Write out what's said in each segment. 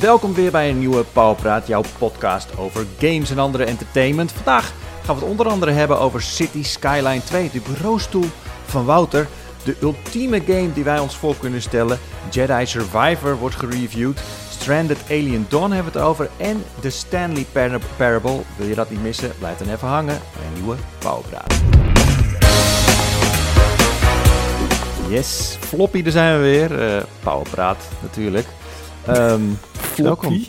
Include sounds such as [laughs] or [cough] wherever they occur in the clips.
Welkom weer bij een nieuwe Powerpraat, jouw podcast over games en andere entertainment. Vandaag gaan we het onder andere hebben over City Skyline 2, de bureaustoel van Wouter. De ultieme game die wij ons voor kunnen stellen. Jedi Survivor wordt gereviewd. Stranded Alien Dawn hebben we het over. En de Stanley Par- Parable. Wil je dat niet missen? Blijf dan even hangen bij een nieuwe Powerpraat. Yes, Floppy, daar zijn we weer. Eh Powerpraat natuurlijk. Welkom.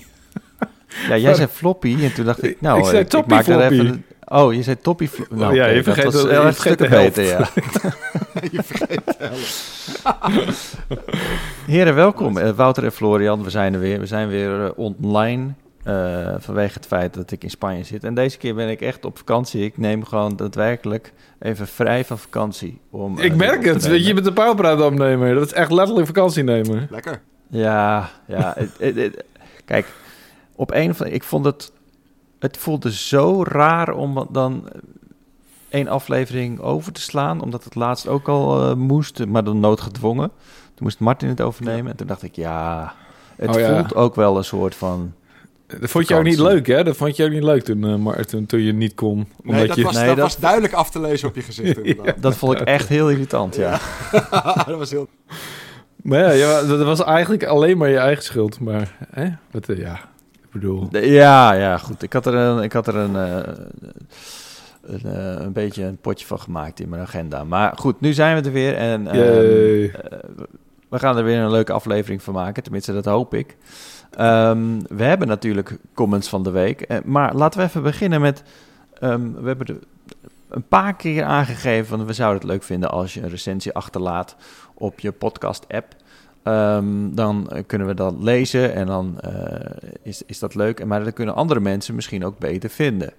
Ja, jij zei floppy en toen dacht ik, nou, Ik zei toppie maak er floppy. even... Oh, je zei toppie floppy. Nou, ja, je vergeet dat was je erg vergeet de stukken helft. beter, ja. [laughs] Je vergeet de helft. [laughs] Heren, welkom. Eh, Wouter en Florian, we zijn er weer. We zijn weer eh, online eh, vanwege het feit dat ik in Spanje zit. En deze keer ben ik echt op vakantie. Ik neem gewoon daadwerkelijk even vrij van vakantie. Om, Ik merk het. je, met de powerpraat opnemen. Dat is echt letterlijk vakantie nemen. Lekker. Ja, ja. het- het- het- kijk, op een van... Ik vond het... Het voelde zo raar om dan één aflevering over te slaan. Omdat het laatst ook al eh, moest, maar dan noodgedwongen. Toen moest Martin het overnemen. En toen dacht ik, ja... Het Oh ja. voelt ook wel een soort van... Dat vond je ook niet leuk, hè? Dat vond je ook niet leuk toen, eh, Martin, toen je niet kon. Omdat Nee, dat, je... was, Nee, dat, dat- was duidelijk af te lezen op je gezicht [laughs] inderdaad. Dat vond ik echt heel irritant, ja. [laughs] dat was heel... Maar ja, ja, dat was eigenlijk alleen maar je eigen schuld. Maar, hè? Wat, eh, ja, ik bedoel... Ja, ja, goed. Ik had er een, ik had er een, eh, een, eh, een beetje een potje van gemaakt in mijn agenda. Maar goed, nu zijn we er weer en ehm, eh, we gaan er weer een leuke aflevering van maken. Tenminste, dat hoop ik. Ehm, we hebben natuurlijk comments van de week. maar laten we even beginnen met... ehm, we hebben de, een paar keer aangegeven... van we zouden het leuk vinden als je een recensie achterlaat op je podcast-app. Ehm, dan kunnen we dat lezen en dan eh, is, is dat leuk. Maar dat kunnen andere mensen misschien ook beter vinden.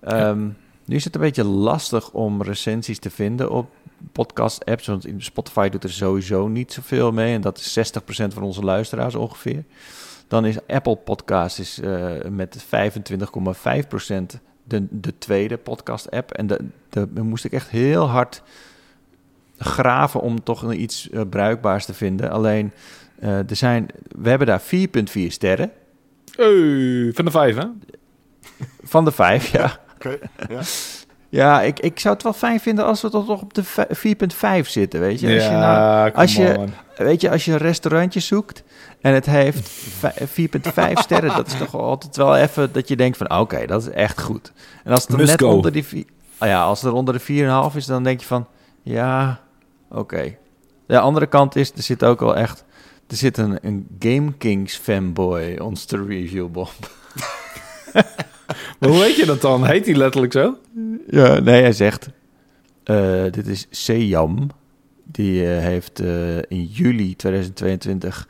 Ehm, Nu is het een beetje lastig om recensies te vinden op podcast-apps. Want in Spotify doet er sowieso niet zoveel mee. En dat is 60% van onze luisteraars ongeveer. Dan is Apple Podcast is, eh, met 25,5% de, de tweede podcast-app. En de, de, daar moest ik echt heel hard graven om toch iets eh, bruikbaars te vinden. Alleen, eh, er zijn, we hebben daar 4,4 sterren Hey, van de vijf, hè? van de 5, ja. Oké, ja. [laughs] Ja, ik, ik zou het wel fijn vinden als we toch op de v- 4,5 zitten, weet je. Als je, nou, als je- weet je, als je een restaurantje zoekt en het heeft vij- 4,5 [laughs] sterren, dat is toch altijd wel even dat je denkt van, oké, dat is echt goed. En als het er Must net go. onder die, ah ja, als het er onder de 4,5 is, dan denk je van, ja, oké. De andere kant is, er zit ook wel echt, er zit een, een Game Kings fanboy ons te reviewbom. Maar hoe weet je dat dan? Heet hij letterlijk zo? Ja, nee, hij zegt... eh, dit is Sejam. Die eh, heeft eh, in juli 2022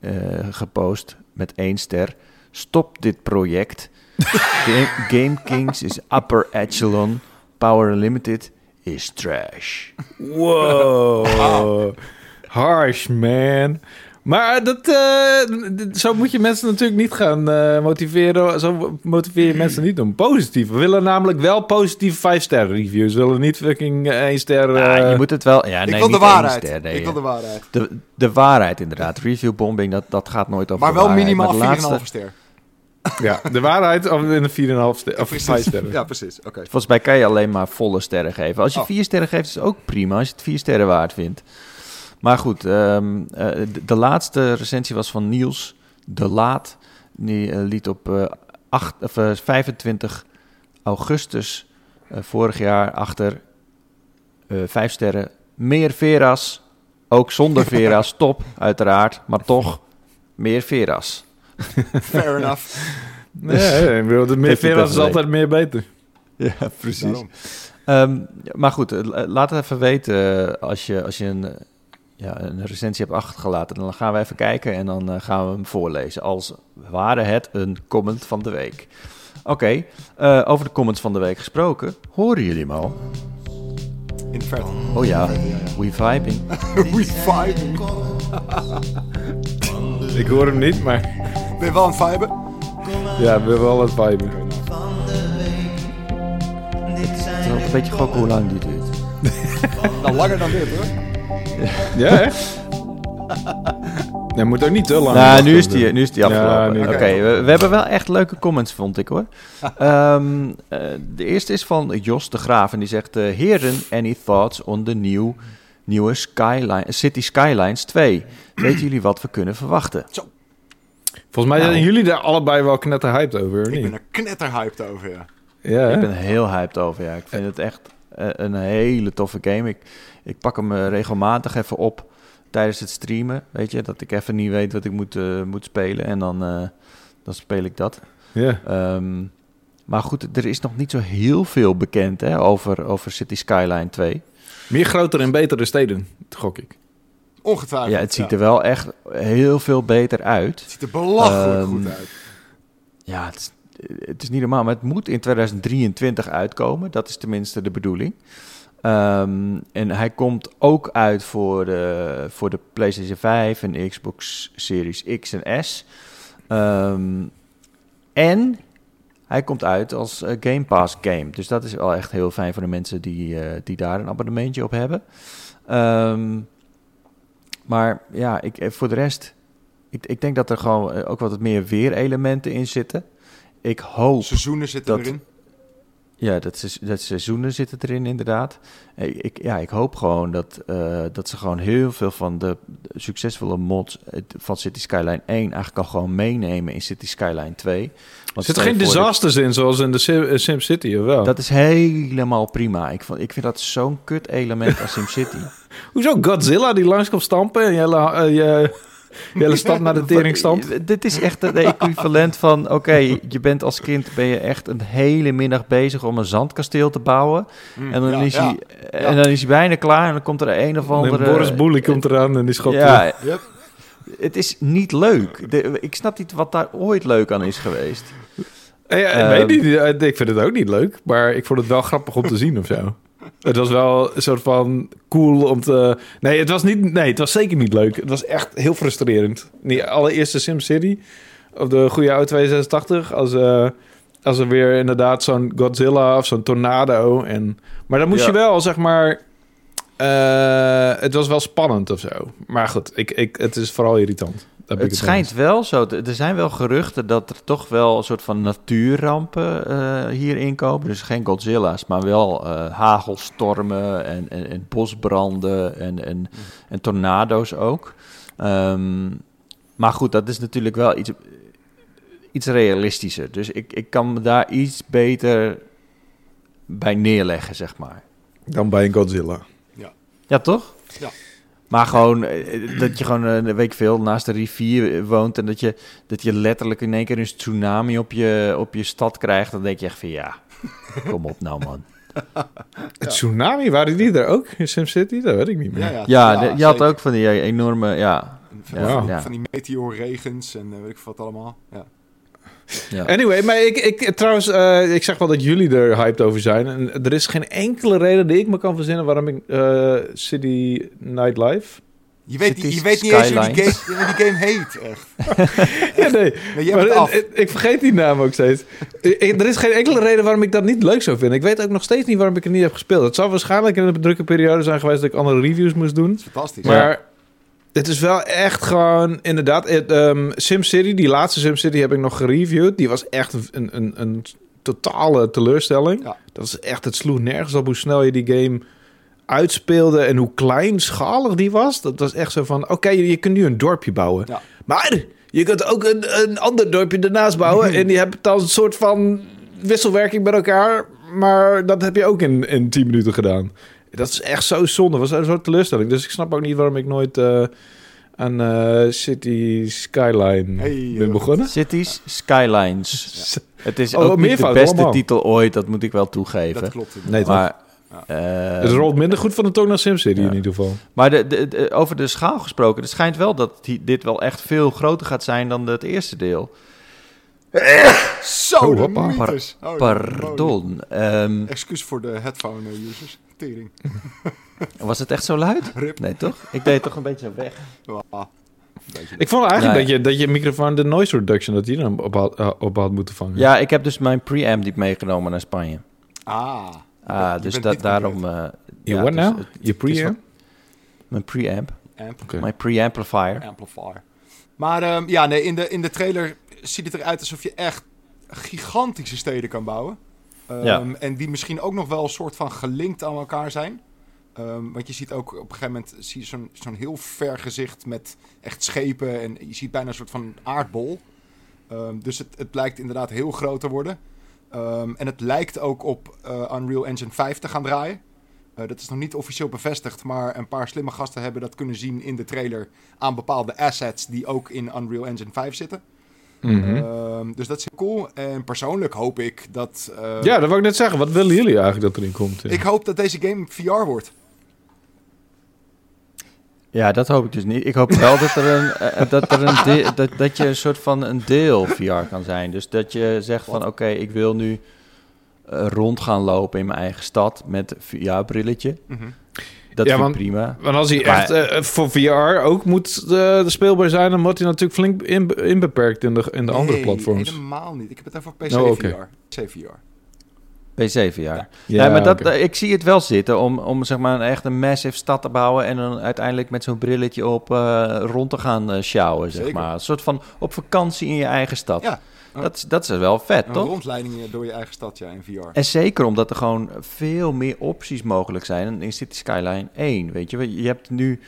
eh, gepost met één ster. Stop dit project. [laughs] Game, Game Kings is upper echelon. Power Limited is trash. Wow. [laughs] Harsh, man. Maar dat, eh, zo moet je mensen natuurlijk niet gaan eh, motiveren. Zo motiveer je mensen niet om positief. We willen namelijk wel positieve 5-sterren reviews. We willen niet fucking 1 ster... Ja, eh, je moet het wel... Ja, ik nee, wil de waarheid. ster, nee, ik wil de waarheid. de, de waarheid inderdaad. Reviewbombing, dat, dat gaat nooit over Maar wel waarheid. minimaal Maar de 4,5 laatste- ster. Ja, de waarheid of in een 4,5 ster, of 5 sterren. Ja, precies. Oké. Volgens mij kan je alleen maar volle sterren geven. Als je Oh. vier sterren geeft, is het ook prima. Als je het vier sterren waard vindt. Maar goed, ehm, eh, de, de laatste recensie was van Niels de Laat. Die eh, liet op eh, acht, of, eh, 25 augustus eh, vorig jaar achter eh, vijf sterren. Meer Veras. Ook zonder [laughs] Veras. Top, uiteraard. Maar toch meer Veras. [laughs] Fair enough. [laughs] Nee, ik bedoel, de meer is altijd meer beter. Ja, precies. Ehm, maar goed, eh, la- laat het even weten eh, als je, als je een, ja, een recensie hebt achtergelaten. Dan gaan we even kijken en dan eh, gaan we hem voorlezen. Als ware het een comment van de week. Oké, eh, over de comments van de week gesproken. Horen jullie hem al? In. Oh ja, we vibing. [laughs] We vibing. Ik hoor hem niet, maar Ben je wel aan het viben? ja, we hebben wel het viben. Het is ook een beetje gokken hoe lang die duurt. [laughs] Nou, langer dan dit hoor. Ja, hè? [laughs] Nee, moet ook niet te lang. Nou, nu is die, nu is die afgelopen. Oké, we, we hebben wel echt leuke comments, vond ik hoor. [laughs] Ehm, eh, de eerste is van Jos de Graaf en die zegt... eh, Heren, any thoughts on de nieuw, nieuwe Skyline, City Skylines 2? Weten jullie wat we kunnen verwachten? Volgens mij Nou. zijn jullie daar allebei wel knetter hyped over, Ik ben er knetterhyped over, ja. Ja? Ik ben heel hyped over, ja. Ik vind het echt eh, een hele toffe game. Ik, ik pak hem eh, regelmatig even op tijdens het streamen. Weet je, dat ik even niet weet wat ik moet, eh, moet spelen. En dan, eh, dan speel ik dat. ja. Ehm, maar goed, er is nog niet zo heel veel bekend hè, over, over City Skyline 2. Meer grotere en betere steden, gok ik. Ongetwijfeld. Ja, het ziet er wel echt heel veel beter uit. Het ziet er belachelijk Ehm, goed uit. Ja, het is, het is niet normaal, maar het moet in 2023 uitkomen. Dat is tenminste de bedoeling. Ehm, en hij komt ook uit voor de, voor de PlayStation 5 en Xbox Series X en S. Ehm, en hij komt uit als eh, Game Pass game. Dus dat is wel echt heel fijn voor de mensen die, eh, die daar een abonnementje op hebben. Ehm, maar ja, ik, eh, voor de rest... Ik, ik denk dat er gewoon ook wat meer weerelementen in zitten. Ik hoop... Seizoenen zitten dat- erin. Ja, dat, se- dat seizoenen zitten erin inderdaad. Ik, ja, ik hoop gewoon dat, eh, dat ze gewoon heel veel van de succesvolle mods van City Skyline 1 eigenlijk al gewoon meenemen in City Skyline 2. Want Zit er geen je disasters in, zoals in de Sim, eh, SimCity, of wel? Dat is helemaal prima. Ik, vond, ik vind dat zo'n kut element als SimCity. [laughs] Hoezo Godzilla die langs komt stampen en jelle, eh, je, jelle stad naar de tering [laughs] stampt? Wat- Dit is echt het equivalent van... Oké, je bent als kind ben je echt een hele middag bezig om een zandkasteel te bouwen. Mm, En dan, ja, is, ja. hij, en dan is hij bijna klaar en dan komt er een of andere... Boris Boelie komt eraan en die schopt... Ja, Yep. het is niet leuk. De- ik snap niet wat daar ooit leuk aan is geweest. Eh, ja, Ehm, weet niet, eh, ik vind het ook niet leuk, maar ik vond het wel grappig om te zien of zo. Het was wel een soort van cool om te... Nee, het was, niet, nee, het was zeker niet leuk. Het was echt heel frustrerend. Die allereerste SimCity, op de goede oude 286, als, eh, als er weer inderdaad zo'n Godzilla of zo'n tornado. En, maar dan moest Ja. je wel, zeg maar... eh, het was wel spannend of zo. Maar goed, ik, ik, het is vooral irritant. Het schijnt wel zo. te- Er zijn wel geruchten dat er toch wel een soort van natuurrampen eh, hierin komen. Dus geen Godzilla's, maar wel eh, hagelstormen en, en, en bosbranden en, en, en tornado's ook. Ehm, maar goed, dat is natuurlijk wel iets, iets realistischer. Dus ik, ik kan me daar iets beter bij neerleggen, zeg maar. Dan bij een Godzilla. Ja, toch? Ja. Maar gewoon eh, dat je gewoon eh, een week veel naast de rivier woont en dat je, dat je letterlijk in één keer een tsunami op je, op je stad krijgt, dan denk je echt van ja, [laughs] kom op nou man. [laughs] Het tsunami, waren die er ook in SimCity? Dat weet ik niet meer. Ja, ja, Ja, de- je had zeker. ook van die eh, enorme, ja, Van, ja, ja, die meteorregens en eh, weet ik wat allemaal. Ja. Ja. Anyway, maar ik, ik trouwens, eh, ik zeg wel dat jullie er hyped over zijn. En er is geen enkele reden die ik me kan verzinnen waarom ik eh, City Nightlife. Je weet, je weet niet eens hoe die, game, die game heet, echt. [laughs] Ja, nee. Nee, jij Maar af. ik, ik vergeet die naam ook steeds. Ik- er is geen enkele reden waarom ik dat niet leuk zou vinden. Ik weet ook nog steeds niet waarom ik het niet heb gespeeld. Het zou waarschijnlijk in een drukke periode zijn geweest dat ik andere reviews moest doen. Fantastisch. Maar het is wel echt gewoon, inderdaad, het, ehm, SimCity, die laatste SimCity heb ik nog gereviewd. Die was echt een, een, een totale teleurstelling. Ja. Dat is echt, het sloeg nergens op hoe snel je die game uitspeelde en hoe kleinschalig die was. Dat was echt zo van, oké, je, je kunt nu een dorpje bouwen. Ja. Maar je kunt ook een, een ander dorpje ernaast bouwen. [laughs] en die hebben dan een soort van wisselwerking met elkaar. Maar dat heb je ook in, in 10 minuten gedaan. Dat is echt zo zonde. Dat was een soort teleurstelling. Dus ik snap ook niet waarom ik nooit eh, aan eh, City Skyline Hey, ben eh, begonnen. Cities Skylines. Het is Oh, ook niet de beste allemaal. titel ooit, dat moet ik wel toegeven. dat klopt. Nee, maar Ja. eh, het rolt minder goed van de tong dan SimCity Ja. in ieder geval. Maar de, de, de- over de schaal gesproken, het schijnt wel dat die- dit wel echt veel groter gaat zijn dan het eerste deel. Zo, Oh, mythes. Oh. Pardon. Ehm, Excuus voor de headphone-users. Tering. [laughs] was het echt zo luid? Rip. Nee, toch? Ik deed toch een beetje zo weg. Beetje Ik vond eigenlijk Nee. dat, je, dat je microfoon de noise reduction dat die dan op had, eh, op had moeten vangen. Ja, ik heb dus mijn preamp niet meegenomen naar Spanje. Ah. Ah, Je dus bent dat daarom... eh Je ja, dus nou? het- Je het preamp? wat- Mijn preamp. Amp. Mijn preamplifier. amplifier. Maar ehm, ja, nee, in de, in de trailer ziet het eruit alsof je echt gigantische steden kan bouwen. Ehm, Ja. En die misschien ook nog wel een soort van gelinkt aan elkaar zijn. Ehm, want je ziet ook op een gegeven moment zie je zo'n zo'n heel ver gezicht met echt schepen. En je ziet bijna een soort van aardbol. Ehm, dus het, het lijkt inderdaad heel groot te worden. En het lijkt ook op eh, Unreal Engine 5 te gaan draaien. Eh, dat is nog niet officieel bevestigd, maar een paar slimme gasten hebben dat kunnen zien in de trailer aan bepaalde assets die ook in Unreal Engine 5 zitten. Mhm. Ehm, dus dat is heel cool. En persoonlijk hoop ik dat. eh, ja, dat wou ik net zeggen. Wat willen jullie eigenlijk dat erin komt? Ik hoop dat deze game VR wordt. Ja, dat hoop ik dus niet. Ik hoop wel dat er een, eh, dat, er een dat, dat je een soort van een deel VR kan zijn. Dus dat je zegt van oké, ik wil nu eh, rond gaan lopen in mijn eigen stad met VR-brilletje. Mhm. Dat Ja, vind want- ik prima. Want als hij Maar- echt eh, voor VR ook moet eh, speelbaar zijn, dan wordt hij natuurlijk flink in, inbeperkt in de, in de andere Nee, platforms. helemaal niet. Ik heb het even op PC Oh. VR. PC VR. PC VR. Ja. Ja, maar dat, ik zie het wel zitten om, om zeg maar een echt een massive stad te bouwen en dan uiteindelijk met zo'n brilletje op eh, rond te gaan eh sjouwen, zeg maar. Een soort van op vakantie in je eigen stad. Ja. Dat, is- dat is wel vet, Een toch? rondleiding door je eigen stad, ja, in VR. En zeker omdat er gewoon veel meer opties mogelijk zijn dan in City Skyline 1. Weet je, je hebt nu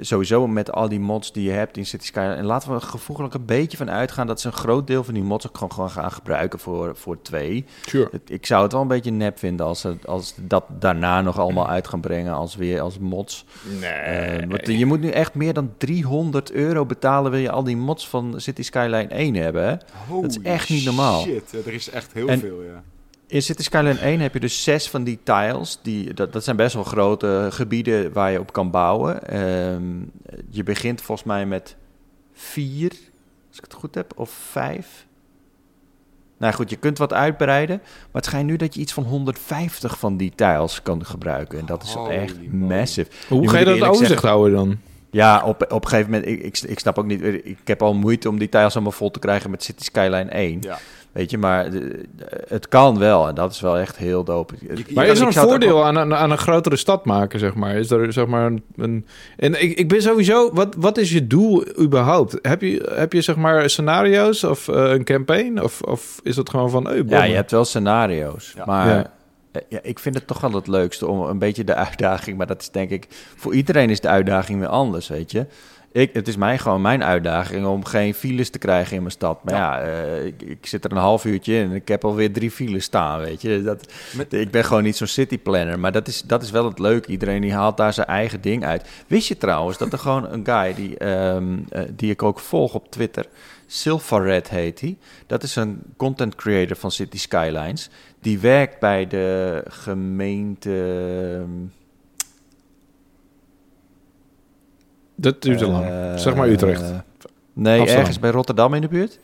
sowieso met al die mods die je hebt in City Skyline. En laten we er gevoeglijk een beetje van uitgaan dat ze een groot deel van die mods ook gewoon, gewoon gaan gebruiken voor, voor 2. Sure. Ik zou het wel een beetje nep vinden als ze als dat daarna nog allemaal uit gaan brengen als weer als mods. Nee. Eh, want je moet nu echt meer dan 300 euro betalen wil je al die mods van City Skyline 1 hebben. Hè? Holy is echt niet normaal. Shit, er is echt heel En- veel, ja. In City Skyline 1 heb je dus zes van die tiles. Die, dat, dat zijn best wel grote gebieden waar je op kan bouwen. Ehm, je begint volgens mij met vier, als ik het goed heb, of vijf. Nou goed, je kunt wat uitbreiden. Maar het schijnt nu dat je iets van 150 van die tiles kan gebruiken. En dat is Holy echt moly. massive. Hoe Nu ga je dat overzicht houden dan? Ja, op, op een gegeven moment, ik, ik, ik snap ook niet, ik heb al moeite om die tiles allemaal vol te krijgen met City Skyline 1. Ja. Weet je, maar het kan wel en dat is wel echt heel dope. je Maar kan- is er een voordeel aan, een- aan een grotere stad maken, zeg maar? Is er zeg maar een... een en ik, ik ben sowieso... Wat, wat is je doel überhaupt? Heb je, heb je zeg maar scenario's of eh, een campaign? Of, of is het gewoon van... Hey, Ja, je hebt wel scenario's. Ja. Maar Ja. eh, ja, ik vind het toch wel het leukste om een beetje de uitdaging. Maar dat is denk ik, voor iedereen is de uitdaging weer anders, weet je. Ik, het is mij gewoon mijn uitdaging om geen files te krijgen in mijn stad. Maar ja, eh, ik, ik zit er een half uurtje in en ik heb alweer drie files staan, weet je. Dat, Met- ik ben gewoon niet zo'n cityplanner. Maar dat is, dat is wel het leuke. Iedereen die haalt daar zijn eigen ding uit. Wist je trouwens dat er gewoon een guy die, ehm, eh, die ik ook volg op Twitter... Silverred heet hij. Dat is een content creator van City Skylines. Die werkt bij de gemeente. ehm, Dat duurt te lang. eh, Zeg maar Utrecht. nee, Amsterdam. ergens bij Rotterdam in de buurt.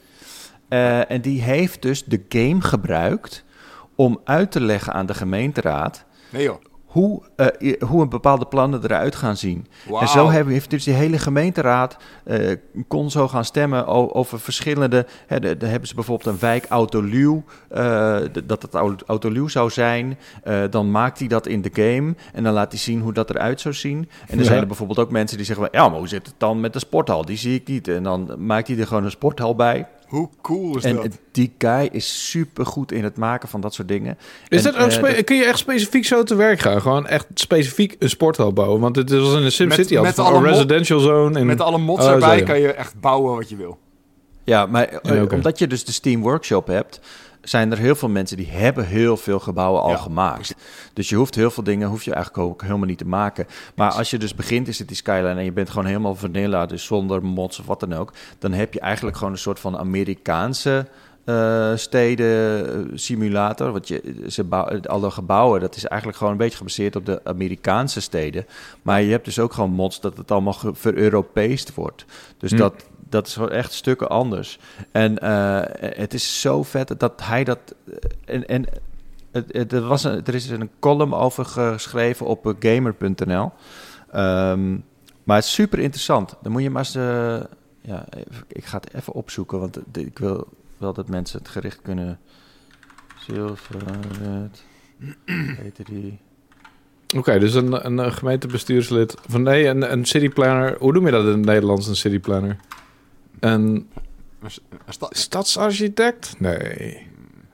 Eh, en die heeft dus de game gebruikt om uit te leggen aan de gemeenteraad Nee joh. Hoe, eh, hoe een bepaalde plannen eruit gaan zien. En zo hebben, heeft dus die hele gemeenteraad eh, kon zo gaan stemmen over verschillende. Hè, de- de hebben ze bijvoorbeeld een wijk Autoluw, d- dat het Au- Autoluw zou zijn. Dan maakt hij dat in de game en dan laat hij zien hoe dat eruit zou zien. En dan Ja. zijn er bijvoorbeeld ook mensen die zeggen: van, Ja, maar hoe zit het dan met de sporthal? Die zie ik niet. En dan maakt hij er gewoon een sporthal bij. Hoe cool is En dat? die guy is super goed in het maken van dat soort dingen. Is En, dat ook eh, kun je echt specifiek zo te werk gaan? Gewoon echt specifiek een sporthal bouwen? Want het is als in de SimCity Met- altijd met alle een mod- residential zone. En, Met alle mods Oh, erbij kan je echt bouwen wat je wil. Ja, maar eh, omdat je dus de Steam Workshop hebt, zijn er heel veel mensen die hebben heel veel gebouwen al Ja, gemaakt. Dus je hoeft heel veel dingen hoef je eigenlijk ook helemaal niet te maken. Maar als je dus begint in City Skyline en je bent gewoon helemaal vanilla, dus zonder mods of wat dan ook, dan heb je eigenlijk gewoon een soort van Amerikaanse eh, steden eh, simulator. Want je, ze bouw, alle gebouwen, dat is eigenlijk gewoon een beetje gebaseerd op de Amerikaanse steden. Maar je hebt dus ook gewoon mods dat het allemaal ge- ver-Europeest wordt. Dus Hm. dat, dat is echt stukken anders. En eh, het is zo vet dat hij dat. En, en het, er, was er is een column over geschreven op eh, gamer.nl. Ehm, maar het is super interessant. Dan moet je maar eens. eh, ja, ik ga het even opzoeken, want ik wil wel dat mensen het gericht kunnen. Zilverred. Heette die. Oké, dus een, een, een gemeentebestuurslid. Van nee, een, een cityplanner. Hoe noem je dat in het Nederlands, een cityplanner? Een sta- stadsarchitect? Nee.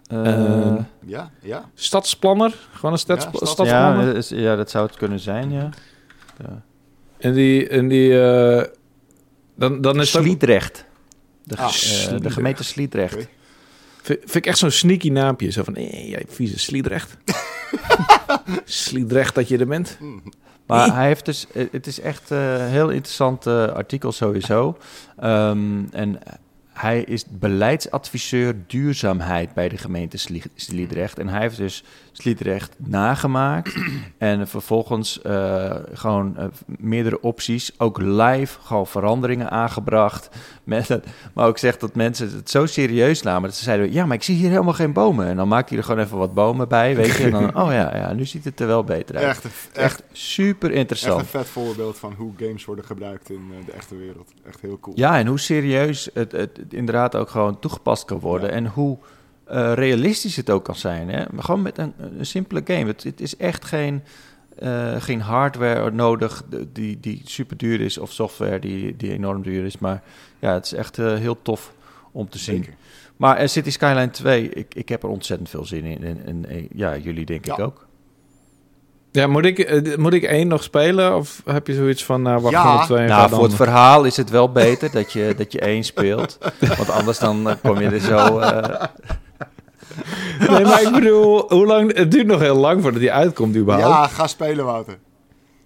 Eh, ja, ja. Stadsplanner? Gewoon een stads Ja, stadsplanner? ja, is- ja, dat zou het kunnen zijn, ja. ja. En die... En die eh, dan, dan is Sliedrecht. De, Ah, eh, de gemeente Sliedrecht. Vind, ik echt zo'n sneaky naampje. Zo van, jij vieze Sliedrecht. [laughs] Sliedrecht dat je er bent. Maar hij heeft dus, eh, het is echt een heel interessant eh, artikel sowieso. Ehm, en hij is beleidsadviseur duurzaamheid bij de gemeente Slie- Sliedrecht. En hij heeft dus Sliedrecht nagemaakt. [clears throat] en vervolgens eh, gewoon eh, meerdere opties, ook live, gewoon veranderingen aangebracht. [laughs] Met maar ook zegt dat mensen het zo serieus namen dat ze zeiden: Ja, maar ik zie hier helemaal geen bomen. En dan maakt hij er gewoon even wat bomen bij, weet je. En dan, [laughs] oh ja, ja nu ziet het er wel beter uit. Echt, echt, Echt super echt interessant. een vet voorbeeld van hoe games worden gebruikt in eh, de echte wereld. Echt heel cool. Ja, en hoe serieus het, het inderdaad ook gewoon toegepast kan worden. Ja. En hoe eh, realistisch het ook kan zijn. Hè? Maar gewoon met een, een simpele game. Het, het is echt geen, eh, geen hardware nodig die, die super duur is. Of software die, die enorm duur is. Maar ja, het is echt eh, heel tof om te zien. Zeker. Maar City Skyline 2, ik, ik heb er ontzettend veel zin in. En, en ja, jullie denk ik ook. Ja, moet ik, eh, moet ik één nog spelen? Of heb je zoiets van, nou, wacht Ja. twee Nou, dan... voor het verhaal is het wel beter dat je, dat je één speelt. [laughs] Want anders dan eh, kom je er zo... eh, Nee, maar ik bedoel, hoe lang... Het duurt nog heel lang voordat die uitkomt überhaupt. Ja, ga spelen, Wouter.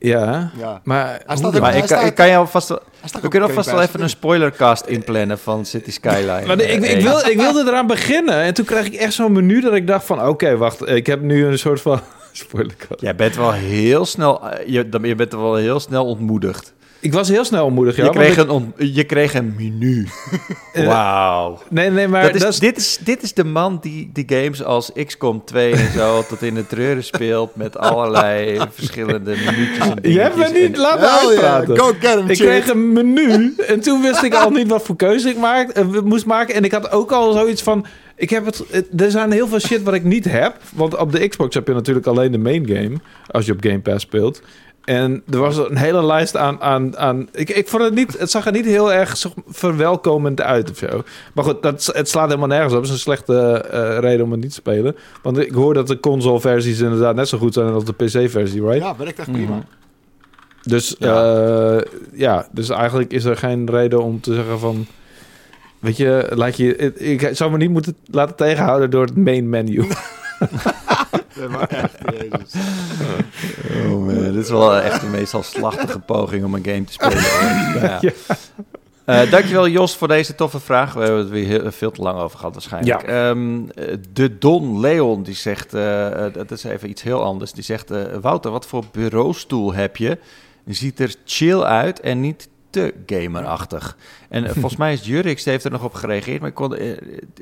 Ja, Ja. maar... Hij hoe staat dan? ook- Maar hij ik, kan- ik kan jou vast wel, Hij staat we kunnen alvast wel even een spoilercast inplannen van City Skyline. Maar ik, eh, ik, wil, ik wilde eraan beginnen en toen kreeg ik echt zo'n menu dat ik dacht van... Oké, wacht, ik heb nu een soort van... [laughs] Spoilercast. Jij bent wel heel snel, eh, je, je bent er wel heel snel ontmoedigd. Ik was heel snel ontmoedigd, ja. je, kreeg een je kreeg een menu. [laughs] Eh, Wauw. Nee, nee, maar Dat is, dat is... dit, is, dit is de man die, die games als XCOM 2 en zo [laughs] tot in de treuren speelt met allerlei verschillende minuutjes en Je hebt me niet En- laten yeah, go get him, Ik kreeg een menu en toen wist ik al niet wat voor keuze ik maak, eh, moest maken. En ik had ook al zoiets van... Ik heb het- er zijn heel veel shit wat ik niet heb. Want op de Xbox heb je natuurlijk alleen de main game. Als je op Game Pass speelt. En er was een hele lijst aan... aan, aan ik, ik vond het niet... Het zag er niet heel erg zo verwelkomend uit of zo. Maar goed, dat, het slaat helemaal nergens op. Dat is een slechte eh, reden om het niet te spelen. Want ik hoor dat de console-versies inderdaad net zo goed zijn als de PC-versie, right? Ja, werkt echt prima. Mhm. Dus Ja. ja. ja, dus eigenlijk is er geen reden om te zeggen van... Weet je, laat je, ik, ik zou me niet moeten laten tegenhouden door het main menu. [laughs] [laughs] Ja, maar echt, jezus. Oh man, dit is wel echt de meest slachtige poging om een game te spelen. [laughs] Ja. Ja. Eh, dankjewel Jos voor deze toffe vraag. We hebben het weer heel, veel te lang over gehad waarschijnlijk. Ehm, eh, de Don Leon die zegt, eh, eh, dat is even iets heel anders. Die zegt, Wouter, wat voor bureaustoel heb je? Ziet er chill uit en niet te gamerachtig. En eh, volgens mij is Jurix, heeft er nog op gereageerd, maar ik kon, eh,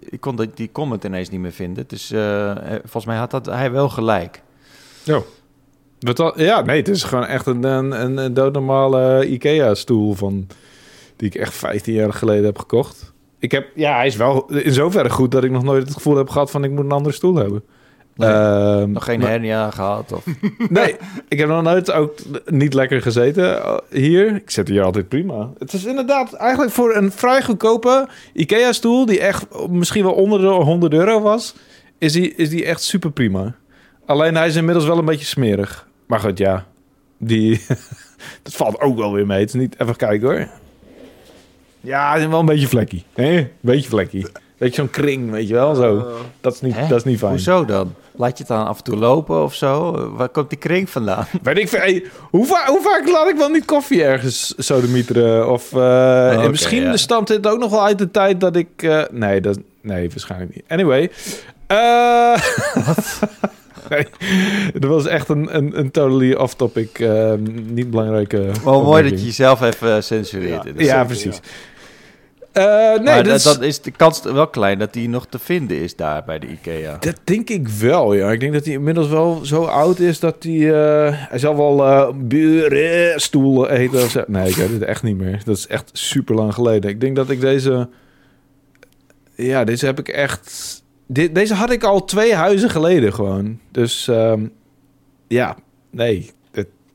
ik kon die- comment ineens niet meer vinden. Dus eh, volgens mij had dat, hij wel gelijk. Dan, ja, nee, het is gewoon echt een, een, een doodnormale IKEA-stoel van... Die ik echt 15 jaar geleden heb gekocht. Ik heb, ja, hij is wel in zoverre goed dat ik nog nooit het gevoel heb gehad van ik moet een andere stoel hebben. Nee, Ehm, nog geen hernia gehad? Of... [laughs] Nee, ik heb nog nooit ook niet lekker gezeten eh, hier. Ik zit hier altijd prima. Het is inderdaad eigenlijk voor een vrij goedkope IKEA-stoel... die echt misschien wel onder de 100 euro was... is die, is die echt super prima. Alleen hij is inmiddels wel een beetje smerig. Maar goed, ja. Die, [laughs] dat valt ook wel weer mee. Het is niet... Even kijken hoor. Ja, het is wel een beetje vlekkie. Een beetje vlekkie. Beetje zo'n kring, weet je wel? Zo. Dat is niet, Hè? dat is niet fijn. Hoezo dan? Laat je het dan af en toe lopen of zo? Waar komt die kring vandaan? [laughs] Weet ik. Hey, hoe, va- hoe vaak laat ik wel niet koffie ergens sodemieteren? Of, eh, en misschien ja. stamt dit ook nog wel uit de tijd dat ik... eh, nee, dat, nee, waarschijnlijk niet. Anyway. eh [laughs] nee, dat was echt een, een, een totally off-topic, eh, niet belangrijke... Wel mooi dat je jezelf even censureert. Ja. Ja, precies. Eh, nee, maar dat, dat, is- dan is de kans wel klein dat die nog te vinden is daar bij de IKEA. dat denk ik wel, ja. Ik denk dat hij inmiddels wel zo oud is dat hij... eh, hij zal wel eh bureaustoel eten of zo. Nee, ik weet het echt niet meer. Dat is echt super lang geleden. Ik denk dat ik deze... Ja, deze heb ik echt... Deze had ik al twee huizen geleden gewoon. Dus ehm, ja, nee.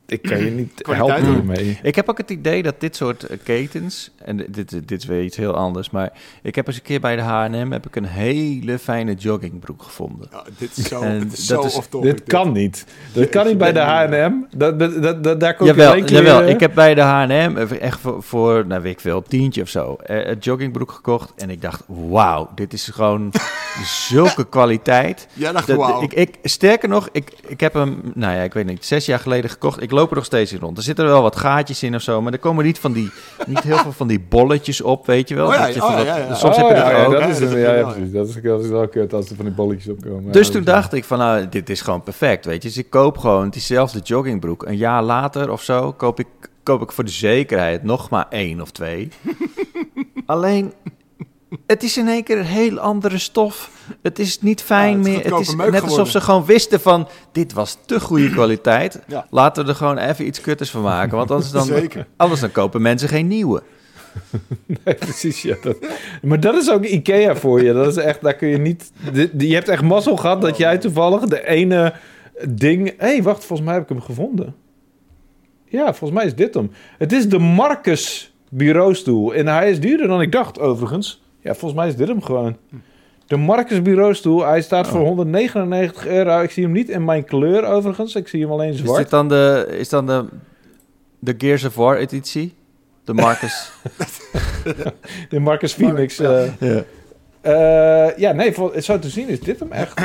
Ik kan je niet helpen hiermee. Ik heb ook het idee dat dit soort eh, ketens, en dit, dit is weer iets heel anders, maar ik heb eens een keer bij de H&M heb ik een hele fijne joggingbroek gevonden. Ja, dit is zo, En dit is dat zo is- off-topic. Dit kan niet. Dat kan niet bij de H&M. Dat, dat, dat, dat- daar komt Jawel, alleen keer... jawel, ik heb bij de H&M echt voor, voor nou weet ik veel, tientje of zo, eh, een joggingbroek gekocht en ik dacht, wauw, dit is gewoon [laughs] zulke kwaliteit. Jij dacht, Dat- wauw. ik, ik, sterker nog, ik, ik heb hem, nou ja, ik weet niet, zes jaar geleden gekocht. Ik loop er nog steeds in rond. Er zitten wel wat gaatjes in of zo, maar er komen niet, van die, niet heel veel van die bolletjes op, weet je wel. Oh ja, Dat je oh van ja, dat- ja, ja. Soms Oh, heb je ja, dat ja, ook. dat is, Dat ja, ja, wel, precies. Dat is, dat is wel kut als er van die bolletjes opkomen. Dus Ja, toen dat is- dacht ik van, nou, dit is gewoon perfect, weet je. Dus ik koop gewoon diezelfde joggingbroek. Een jaar later of zo koop ik, koop ik voor de zekerheid nog maar één of twee. [laughs] Alleen, het is in één keer een heel andere stof. Het is niet fijn Ja, het is meer. Het is net alsof geworden. ze gewoon wisten van, dit was te goede kwaliteit. [clears throat] Ja. Laten we er gewoon even iets kutters van maken. Want anders dan, Zeker. anders dan kopen mensen geen nieuwe. [laughs] Nee, precies, ja. Dat, [laughs] maar dat is ook Ikea voor je. Dat is echt, daar kun je niet... Je hebt echt mazzel gehad dat jij toevallig de ene ding... Hé, hey, wacht, volgens mij heb ik hem gevonden. Ja, volgens mij is dit hem. Het is de Marcus bureaustoel. En hij is duurder dan ik dacht, overigens. Ja, volgens mij is dit hem gewoon. De Marcus bureaustoel. Hij staat Oh. voor 199 euro. Ik zie hem niet in mijn kleur, overigens. Ik zie hem alleen Is zwart. dit dan de, is dan de, de Gears of War editie? De Marcus. [laughs] De Marcus Phoenix. eh, ja. Eh, ja, nee, zo te zien is dit hem echt.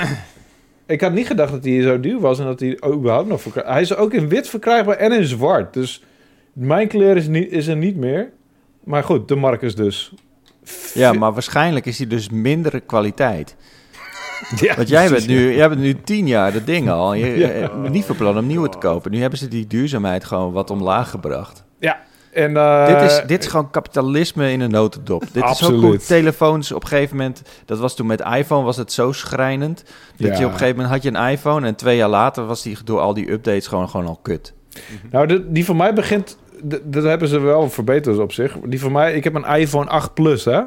ik had niet gedacht dat hij zo duur was en dat hij überhaupt nog verkrijgbaar Hij is ook in wit verkrijgbaar en in zwart. Dus mijn kleur is, niet, is er niet meer. Maar goed, de Marcus dus. Ja, maar waarschijnlijk is die dus mindere kwaliteit. [laughs] Ja, Want jij bent, nu, jij bent nu tien jaar dat ding al. Je [laughs] Ja. eh, niet van plan om nieuwe te kopen. Nu hebben ze die duurzaamheid gewoon wat omlaag gebracht. Ja. En, eh, dit, is, dit is gewoon kapitalisme in een notendop. Dit is ook hoe telefoons op een gegeven moment... Dat was toen met iPhone was het zo schrijnend. Dat Ja. je op een gegeven moment had je een iPhone... en twee jaar later was die door al die updates gewoon, gewoon al kut. Nou, de, die van mij begint... Dat hebben ze wel verbeterd op zich. Die van mij... Ik heb een iPhone 8 Plus, hè?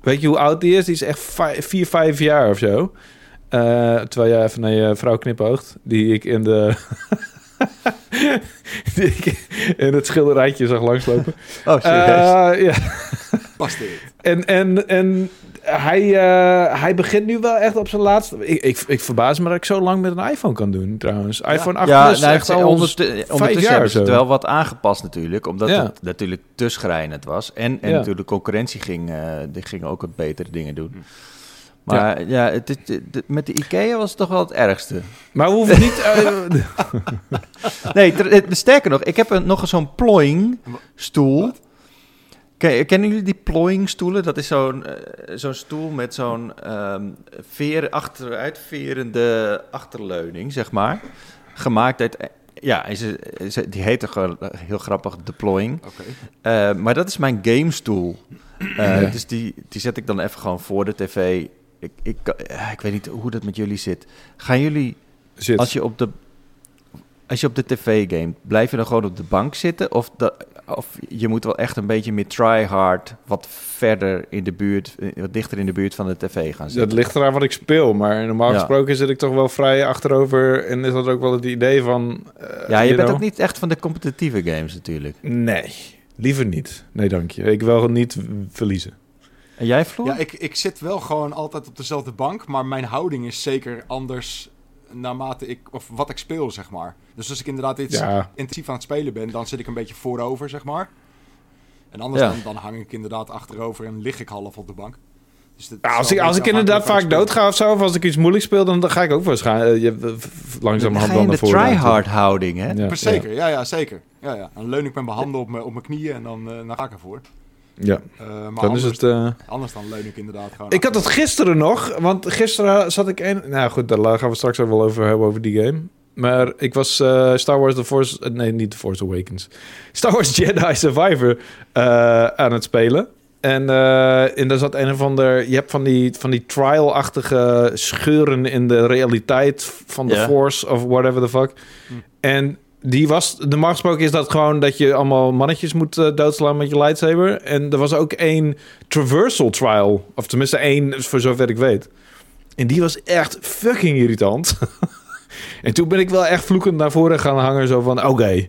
Weet je hoe oud die is? Die is echt 4, 5 jaar of zo. Eh, terwijl jij even naar je vrouw knipoogt. Die ik in de... [laughs] die ik in het schilderijtje zag langslopen. Oh, Eh, ja. Past dit. En, en, en hij, eh, hij begint nu wel echt op zijn laatste... Ik, ik, ik verbaas me dat ik zo lang met een iPhone kan doen, trouwens. iPhone 8 ja, Plus nou, is echt het- al... ondertu- ondertussen jaar hebben ze het wel wat aangepast natuurlijk. Omdat Ja. het natuurlijk te schrijnend was. En, en Ja. natuurlijk de concurrentie ging, eh, die ging ook wat betere dingen doen. Maar ja, het, met de IKEA was het toch wel het ergste. Maar we hoeven niet... eh, [laughs] Nee, ter- het- sterker nog, ik heb een, nog zo'n plooing stoel. Kennen jullie die plooing stoelen? Dat is zo'n eh, zo'n stoel met zo'n ehm veer, achteruitverende achterleuning, zeg maar. Gemaakt uit... Ja, is, is, die heet toch gewoon eh, heel grappig de plooing. Oké. Eh, maar dat is mijn gamestoel. Eh, Ja. Dus die, die zet ik dan even gewoon voor de tv. Ik, ik, eh, ik weet niet hoe dat met jullie zit. Gaan jullie, Zit. als je op de, als je op de tv gamet, blijf je dan gewoon op de bank zitten? Of, dat, of je moet wel echt een beetje meer try-hard, wat verder in de buurt, wat dichter in de buurt van de tv gaan Dat zitten? ligt eraan wat ik speel, maar normaal Ja. gesproken zit ik toch wel vrij achterover. En is dat ook wel het idee van... eh, Ja, je bent know? ook niet echt van de competitieve games natuurlijk. Nee, liever niet. Nee, dank je. Ik wil niet verliezen. En jij, Floor? Ja, ik, ik zit wel gewoon altijd op dezelfde bank, maar mijn houding is zeker anders naarmate ik, of wat ik speel, zeg maar. Dus als ik inderdaad iets Ja. intensief aan het spelen ben, dan zit ik een beetje voorover, zeg maar. En anders Ja. dan, dan hang ik inderdaad achterover en lig ik half op de bank. Dus dat Ja, is als ik, als ik inderdaad vaak doodga of zo, of als ik iets moeilijk speel, dan, dan ga ik ook waarschijnlijk eh, je, eh, langzamerhand ga je dan in de naar voren. try-hard houding, hè? Ja, Zeker, ja, ja, zeker. Ja, ja. Dan leun ik met mijn handen op mijn, op mijn knieën en dan, eh, dan ga ik ervoor. Ja, Eh, maar dan anders, is het... eh, anders dan leun ik inderdaad gewoon Ik had het gisteren nog, want gisteren zat ik in... Nou goed, daar gaan we straks ook wel over hebben, over die game. Maar ik was eh, Star Wars The Force... Nee, niet The Force Awakens. [laughs] Star Wars Jedi Survivor eh, aan het spelen. En, eh, en daar zat een of ander... Je hebt van die, van die trial-achtige scheuren in de realiteit van de. Force of whatever the fuck. Hm. En die was... Normaal gesproken is dat gewoon dat je allemaal mannetjes moet eh, doodslaan met je lightsaber. En er was ook één traversal trial. Of tenminste één, voor zover ik weet. En die was echt fucking irritant. [laughs] en toen ben ik wel echt vloekend naar voren gaan hangen. Zo van, oké,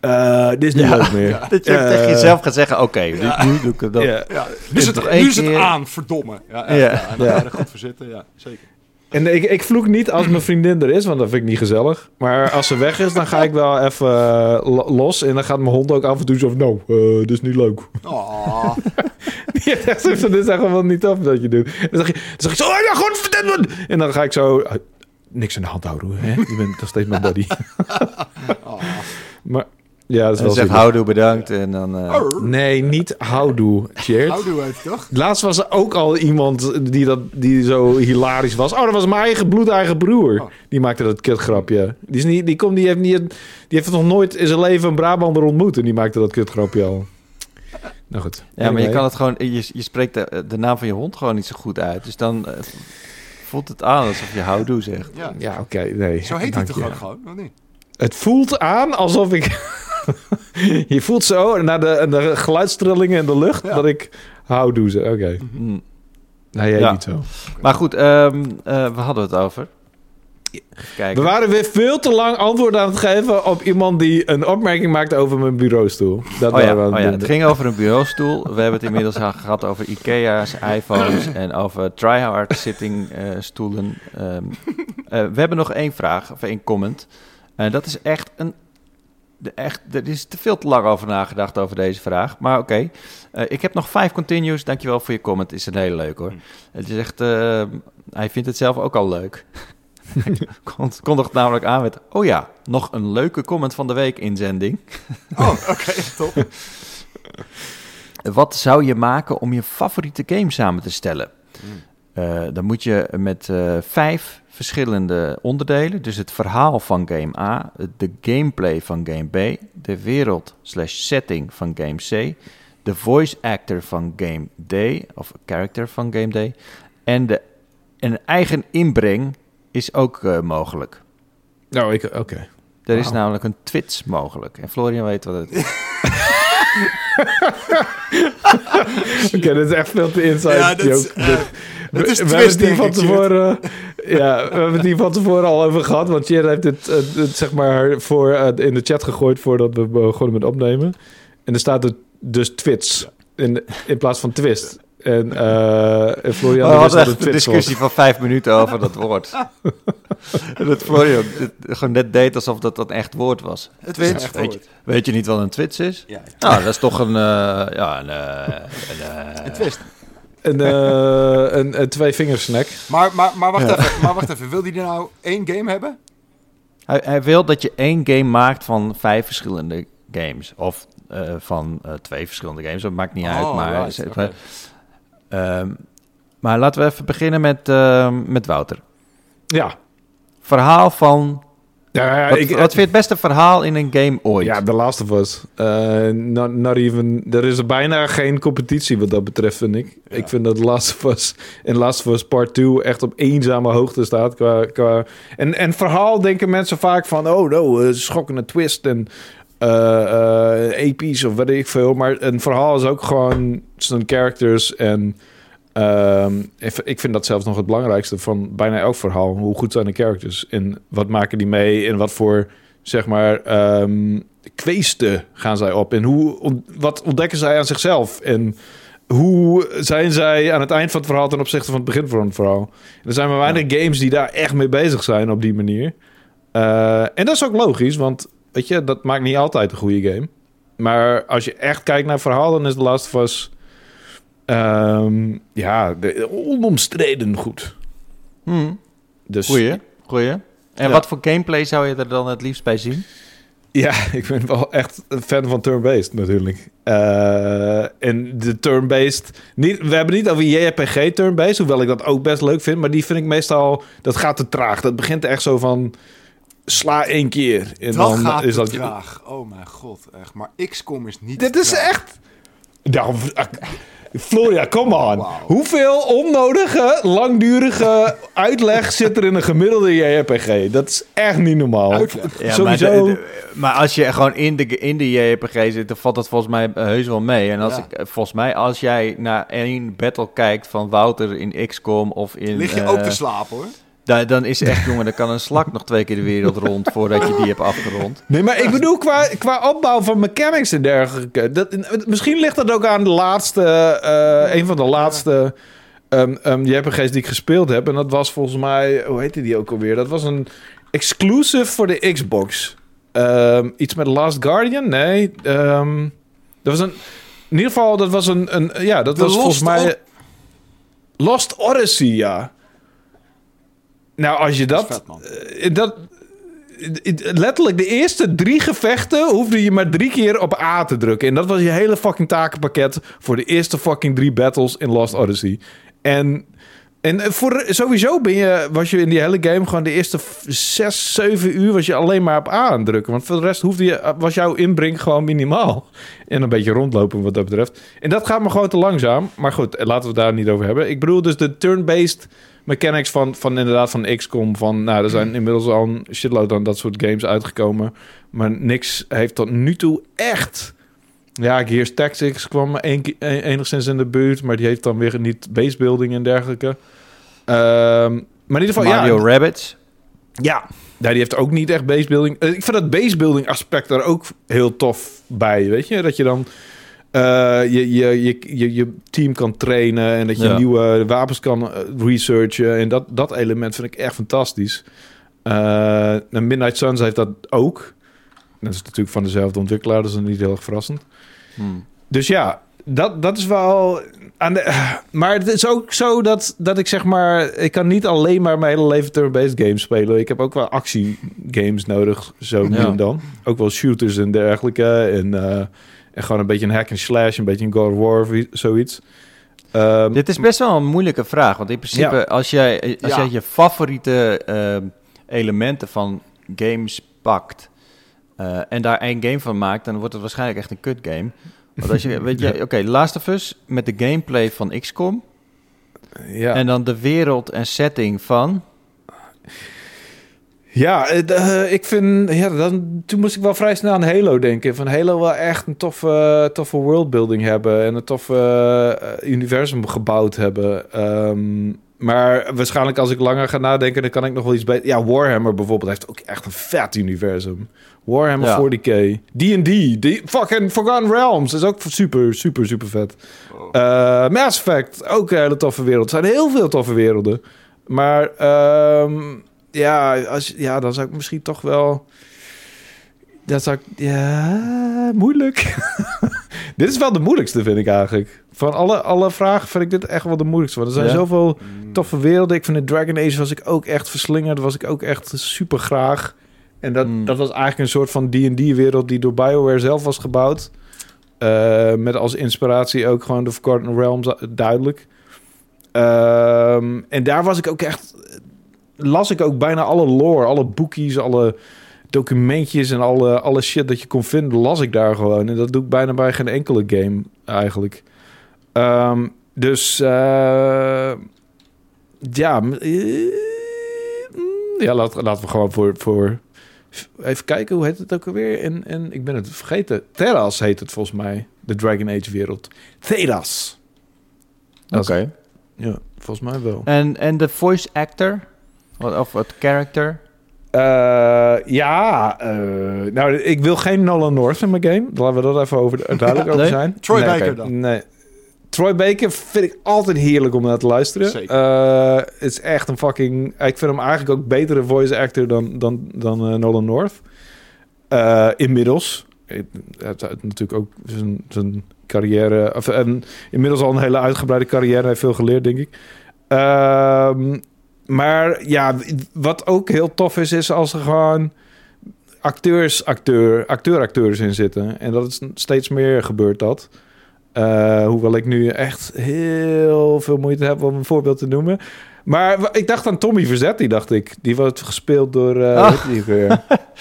eh, dit is niet Ja. leuk meer. Dat je Eh, tegen jezelf gaat zeggen, oké, nu, nu doe ik het dan. Ja. Ja, nu is het, nu is het keer- aan, verdomme. Ja, echt, Ja. ja. en dan Ja. ga je er goed voor zitten, ja, zeker. En ik, ik vloek niet als mijn [clears throat] vriendin er is, want dat vind ik niet gezellig. Maar als ze weg is, dan ga ik wel even eh, lo- los. En dan gaat mijn hond ook af en toe zo van... Nou, eh, dit is niet leuk. Oh, Die heeft echt zoiets van, dit is echt gewoon niet tof dat je doet. Dan zeg, je, dan zeg ik zo, oh ja, gewoon vertellen. En dan ga ik zo, eh, niks in de hand houden, hè? Je bent nog steeds mijn buddy. [laughs] oh. maar ja, dat is En wel zegt houdoe bedankt en dan... eh. Nee, niet houdoe, Cheert. Houdoe heet het toch? Laatst was er ook al iemand die, dat, die zo hilarisch was. Oh, dat was mijn eigen bloedeigen broer. Oh. Die maakte dat kutgrapje. Die, is niet, die, komt, die, heeft niet, die heeft nog nooit in zijn leven een Brabander ontmoet. En die maakte dat kutgrapje al. Nou goed. Ja, maar je kan het gewoon... Je, je spreekt de, de naam van je hond gewoon niet zo goed uit. Dus dan eh, voelt het aan alsof je houdoe zegt. Ja. Ja, oké, nee. Zo heet hij toch ook gewoon, of niet? Het voelt aan alsof ik... [laughs] je voelt zo, naar de, de geluidstrillingen in de lucht, Ja. dat ik houdoe ze. Oké. Nee, jij Ja. niet zo. Maar goed, ehm eh, waar hadden we het over? We waren weer veel te lang antwoord aan het geven op iemand die een opmerking maakte over mijn bureaustoel. Dat Oh ja, we oh het ja, doen. het ging over een bureaustoel. We hebben het inmiddels al gehad over Ikea's, iPhones [clears throat] en over tryhard sitting eh, stoelen. Ehm, eh, we hebben nog één vraag, of één comment. En dat is echt een... De echt, er is te veel te lang over nagedacht over deze vraag. Maar oké, Eh, ik heb nog vijf continues. Dankjewel voor je comment. Is een hele leuk hoor. Het is echt... eh, hij vindt het zelf ook al leuk. [laughs] Kont- kondigt namelijk aan met... Oh ja, nog een leuke comment van de week inzending. Oh, oké, [laughs] top. Wat zou je maken om je favoriete game samen te stellen? Eh, dan moet je met eh, vijf verschillende onderdelen, dus het verhaal van game A, de gameplay van game B, de wereld slash setting van game C, de voice actor van game D, of character van game D, en de en eigen inbreng is ook eh, mogelijk. Nou, ik, oké. Er is namelijk een twits mogelijk. En Florian weet wat het is. [laughs] Oké, dit is echt veel te inside Ja, dat is, joke. Het is we, we twist, hebben het hier van tevoren... ja, we hebben het hier van tevoren al over gehad. Want Thierry heeft het, eh, het, zeg maar voor, eh, in de chat gegooid voordat we begonnen met opnemen. En er staat er dus twits in, in plaats van twist. En, eh en Florian we wist hadden dat het echt een discussie van vijf minuten over dat woord. en [laughs] dat Florian het gewoon net deed alsof dat een echt woord was. Het is een Twits, echt weet je, woord. weet je niet wat een twits is? Ja, ja. Nou, dat is toch een... eh, ja, een... een, eh, Een twist. Een, [laughs] eh, een, een twee vingers snack. Maar, maar, maar, wacht Ja. even, maar wacht even, wil die er nou één game hebben? hij, hij wil dat je één game maakt van vijf verschillende games. Of eh, van eh, twee verschillende games, dat maakt niet uit. Oh, Maar, right, ehm, maar laten we even beginnen met, met Wouter. Ja. Verhaal van... Ja, wat, ik, wat vind je het beste verhaal in een game ooit? Ja, The Last of Us. Eh, not, not even, er is bijna geen competitie wat dat betreft, vind ik. Ja. Ik vind dat The Last of Us in Last of Us Part 2 echt op eenzame hoogte staat. Qua, qua... En, en verhaal denken mensen vaak van, oh no, eh, schokkende twist en episch of weet ik veel. Maar een verhaal is ook gewoon zijn characters en... ehm, ik vind dat zelfs nog het belangrijkste van bijna elk verhaal. Hoe goed zijn de characters? En wat maken die mee? En wat voor, zeg maar, ehm kweesten gaan zij op? En hoe, wat ontdekken zij aan zichzelf? En hoe zijn zij aan het eind van het verhaal ten opzichte van het begin van het verhaal? Er zijn maar weinig games die daar echt mee bezig zijn op die manier. Eh, en dat is ook logisch, want weet je, dat maakt niet altijd een goede game. Maar als je echt kijkt naar verhaal, dan is The Last of Us... ehm, ja, de, onomstreden goed. Hmm. Dus, Goeie, goeie. En Ja. wat voor gameplay zou je er dan het liefst bij zien? Ja, [laughs] ik ben wel echt een fan van turn-based natuurlijk. Eh, en de turn-based... Niet, we hebben niet over JRPG turn-based, hoewel ik dat ook best leuk vind. Maar die vind ik meestal... Dat gaat te traag. Dat begint echt zo van... Sla één keer. En dat dan gaat is te dat... traag. Oh mijn god, echt. Maar XCOM is niet Dit is echt... Nou, Floria, come on. Hoeveel onnodige, langdurige uitleg zit er in een gemiddelde JRPG? Dat is echt niet normaal. Uitleg. Ja, Sowieso... Maar, de- de- maar als je gewoon in de, in de JRPG zit, dan valt dat volgens mij eh, heus wel mee. En als Ja. ik, eh, volgens mij, als jij naar één battle kijkt van Wouter in XCOM of in... Lig je eh, ook te slapen hoor. Da- dan is echt, jongen, dan kan een slak nog twee keer de wereld rond voordat je die hebt afgerond. Nee, maar ik bedoel qua, qua opbouw van mechanics en dergelijke. Dat, misschien ligt dat ook aan de laatste, eh, een van de laatste ehm ehm JRPG's die ik gespeeld heb. En dat was volgens mij, hoe heette die ook alweer? Dat was een exclusive voor de Xbox. Ehm, iets met Last Guardian? Nee. ehm, dat was een, in ieder geval, dat was een, een ja, dat De was volgens mij... Lost Odyssey, ja. Nou, als je Dat dat... vet, eh, dat letterlijk de eerste drie gevechten hoefde je maar drie keer op A te drukken. En dat was je hele fucking takenpakket voor de eerste fucking drie battles in Lost Odyssey. En, en voor, sowieso ben je, was je in die hele game gewoon de eerste zes, zeven uur was je alleen maar op A aan het drukken. Want voor de rest hoefde je, was jouw inbreng gewoon minimaal. [laughs] En een beetje rondlopen wat dat betreft. En dat gaat me gewoon te langzaam. Maar goed, laten we het daar niet over hebben. Ik bedoel dus de turn-based mechanics van, van inderdaad van XCOM. Van, nou, er zijn inmiddels al een shitload aan dat soort games uitgekomen. Maar niks heeft tot nu toe echt... Ja, Gears Tactics kwam een, enigszins in de buurt. Maar die heeft dan weer niet basebuilding en dergelijke. Ehm, maar in ieder geval, Mario ja, Rabbits. ja, ja, die heeft ook niet echt basebuilding. Eh, Ik vind dat basebuilding aspect er ook heel tof bij, weet je? Dat je dan eh, je, je, je, je, je team kan trainen en dat je Ja. nieuwe wapens kan eh, researchen. En dat, dat element vind ik echt fantastisch. En Midnight Suns heeft dat ook. Dat is natuurlijk van dezelfde ontwikkelaar, dus dat is niet heel erg verrassend. Hmm. Dus ja, dat, dat is wel. Aan de, maar het is ook zo dat, dat ik zeg maar. Ik kan niet alleen maar mijn hele leven turn-based games spelen. Ik heb ook wel actiegames nodig, zo nu Ja. en dan. Ook wel shooters en dergelijke. En, en gewoon een beetje een hack and slash, een beetje een God of War of zoiets. Ehm, Dit is best wel een moeilijke vraag. Want in principe, Ja. als, jij, als Ja. jij je favoriete ehm, elementen van games pakt... eh, en daar één game van maakt, dan wordt het waarschijnlijk echt een kut game. Want als je, [laughs] weet je, Ja. oké, Last of Us met de gameplay van XCOM... ja. en dan de wereld en setting van... Ja, eh, eh, ik vind... Ja, dan, toen moest ik wel vrij snel aan Halo denken. Van Halo wel echt een toffe, toffe worldbuilding hebben... en een toffe eh, universum gebouwd hebben. Ehm, maar waarschijnlijk als ik langer ga nadenken... dan kan ik nog wel iets beter... Ja, Warhammer bijvoorbeeld heeft ook echt een vet universum. Warhammer Ja. 40k. D&D. Fucking Forgotten Realms is ook super, super, super vet. Oh. Mass Effect, ook een hele toffe wereld. Er zijn heel veel toffe werelden. Maar ehm, ja, als, ja, dan zou ik misschien toch wel... Dat zou ik... Ja, moeilijk. [laughs] dit is wel de moeilijkste, vind ik eigenlijk. Van alle, alle vragen vind ik dit echt wel de moeilijkste. Want er zijn Ja. zoveel Mm. toffe werelden. Ik vind de Dragon Age was ik ook echt verslingerd. Was ik ook echt super graag. En dat, Mm. dat was eigenlijk een soort van D&D-wereld die door BioWare zelf was gebouwd. Eh, met als inspiratie ook gewoon de Forgotten Realms eh, duidelijk. Ehm, en daar was ik ook echt... Las ik ook bijna alle lore, alle boekjes, alle documentjes en alle, alle shit dat je kon vinden, las ik daar gewoon. En dat doe ik bijna bij geen enkele game eigenlijk. Ehm, dus eh, ja, eh, mm, ja laat, laten we gewoon voor, voor... Even kijken, hoe heet het ook alweer? En, en ik ben het vergeten. Theras heet het volgens mij. De Dragon Age wereld. Theras. Dat Oké. Ja, volgens mij wel. En, en de voice actor? Of, het character? Eh, ja, eh, nou, ik wil geen Nolan North in mijn game. Laten we dat even over, [laughs] duidelijk over Nee? zijn. Troy nee, Baker dan? Nee. Troy Baker vind ik altijd heerlijk om naar te luisteren. Zeker. Eh, Het is echt een fucking... Ik vind hem eigenlijk ook betere voice actor dan, dan, dan Nolan North. Eh, inmiddels. Hij heeft natuurlijk ook zijn, zijn carrière... Of, en inmiddels al een hele uitgebreide carrière. Hij heeft veel geleerd, denk ik. Ehm, maar ja, wat ook heel tof is, is als er gewoon acteurs, acteur, acteur, acteurs in zitten. En dat is steeds meer gebeurt dat. Eh, hoewel ik nu echt heel veel moeite heb om een voorbeeld te noemen. Maar ik dacht aan Tommy Verzetti, dacht ik. Die wordt gespeeld door... weer?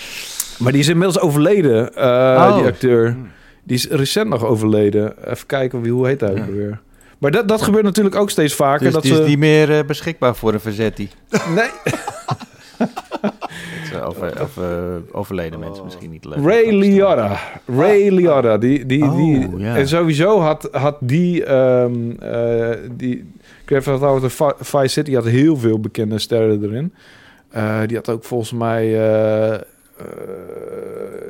[laughs] maar die is inmiddels overleden, eh, Oh. die acteur. Hmm. Die is recent nog overleden. Even kijken, wie, hoe heet hij ook Ja. weer? Maar dat, dat gebeurt natuurlijk ook steeds vaker. Dus dat die is ze... niet meer eh, beschikbaar voor een verzetti. Nee, [laughs] Of, overleden mensen misschien niet leuk. Ray Liotta. Ray Liotta. Die, die, Oh, die. En sowieso had, had die, ehm, eh, die... Grand Theft Auto Vi- Vice City had heel veel bekende sterren erin. Eh, die had ook volgens mij...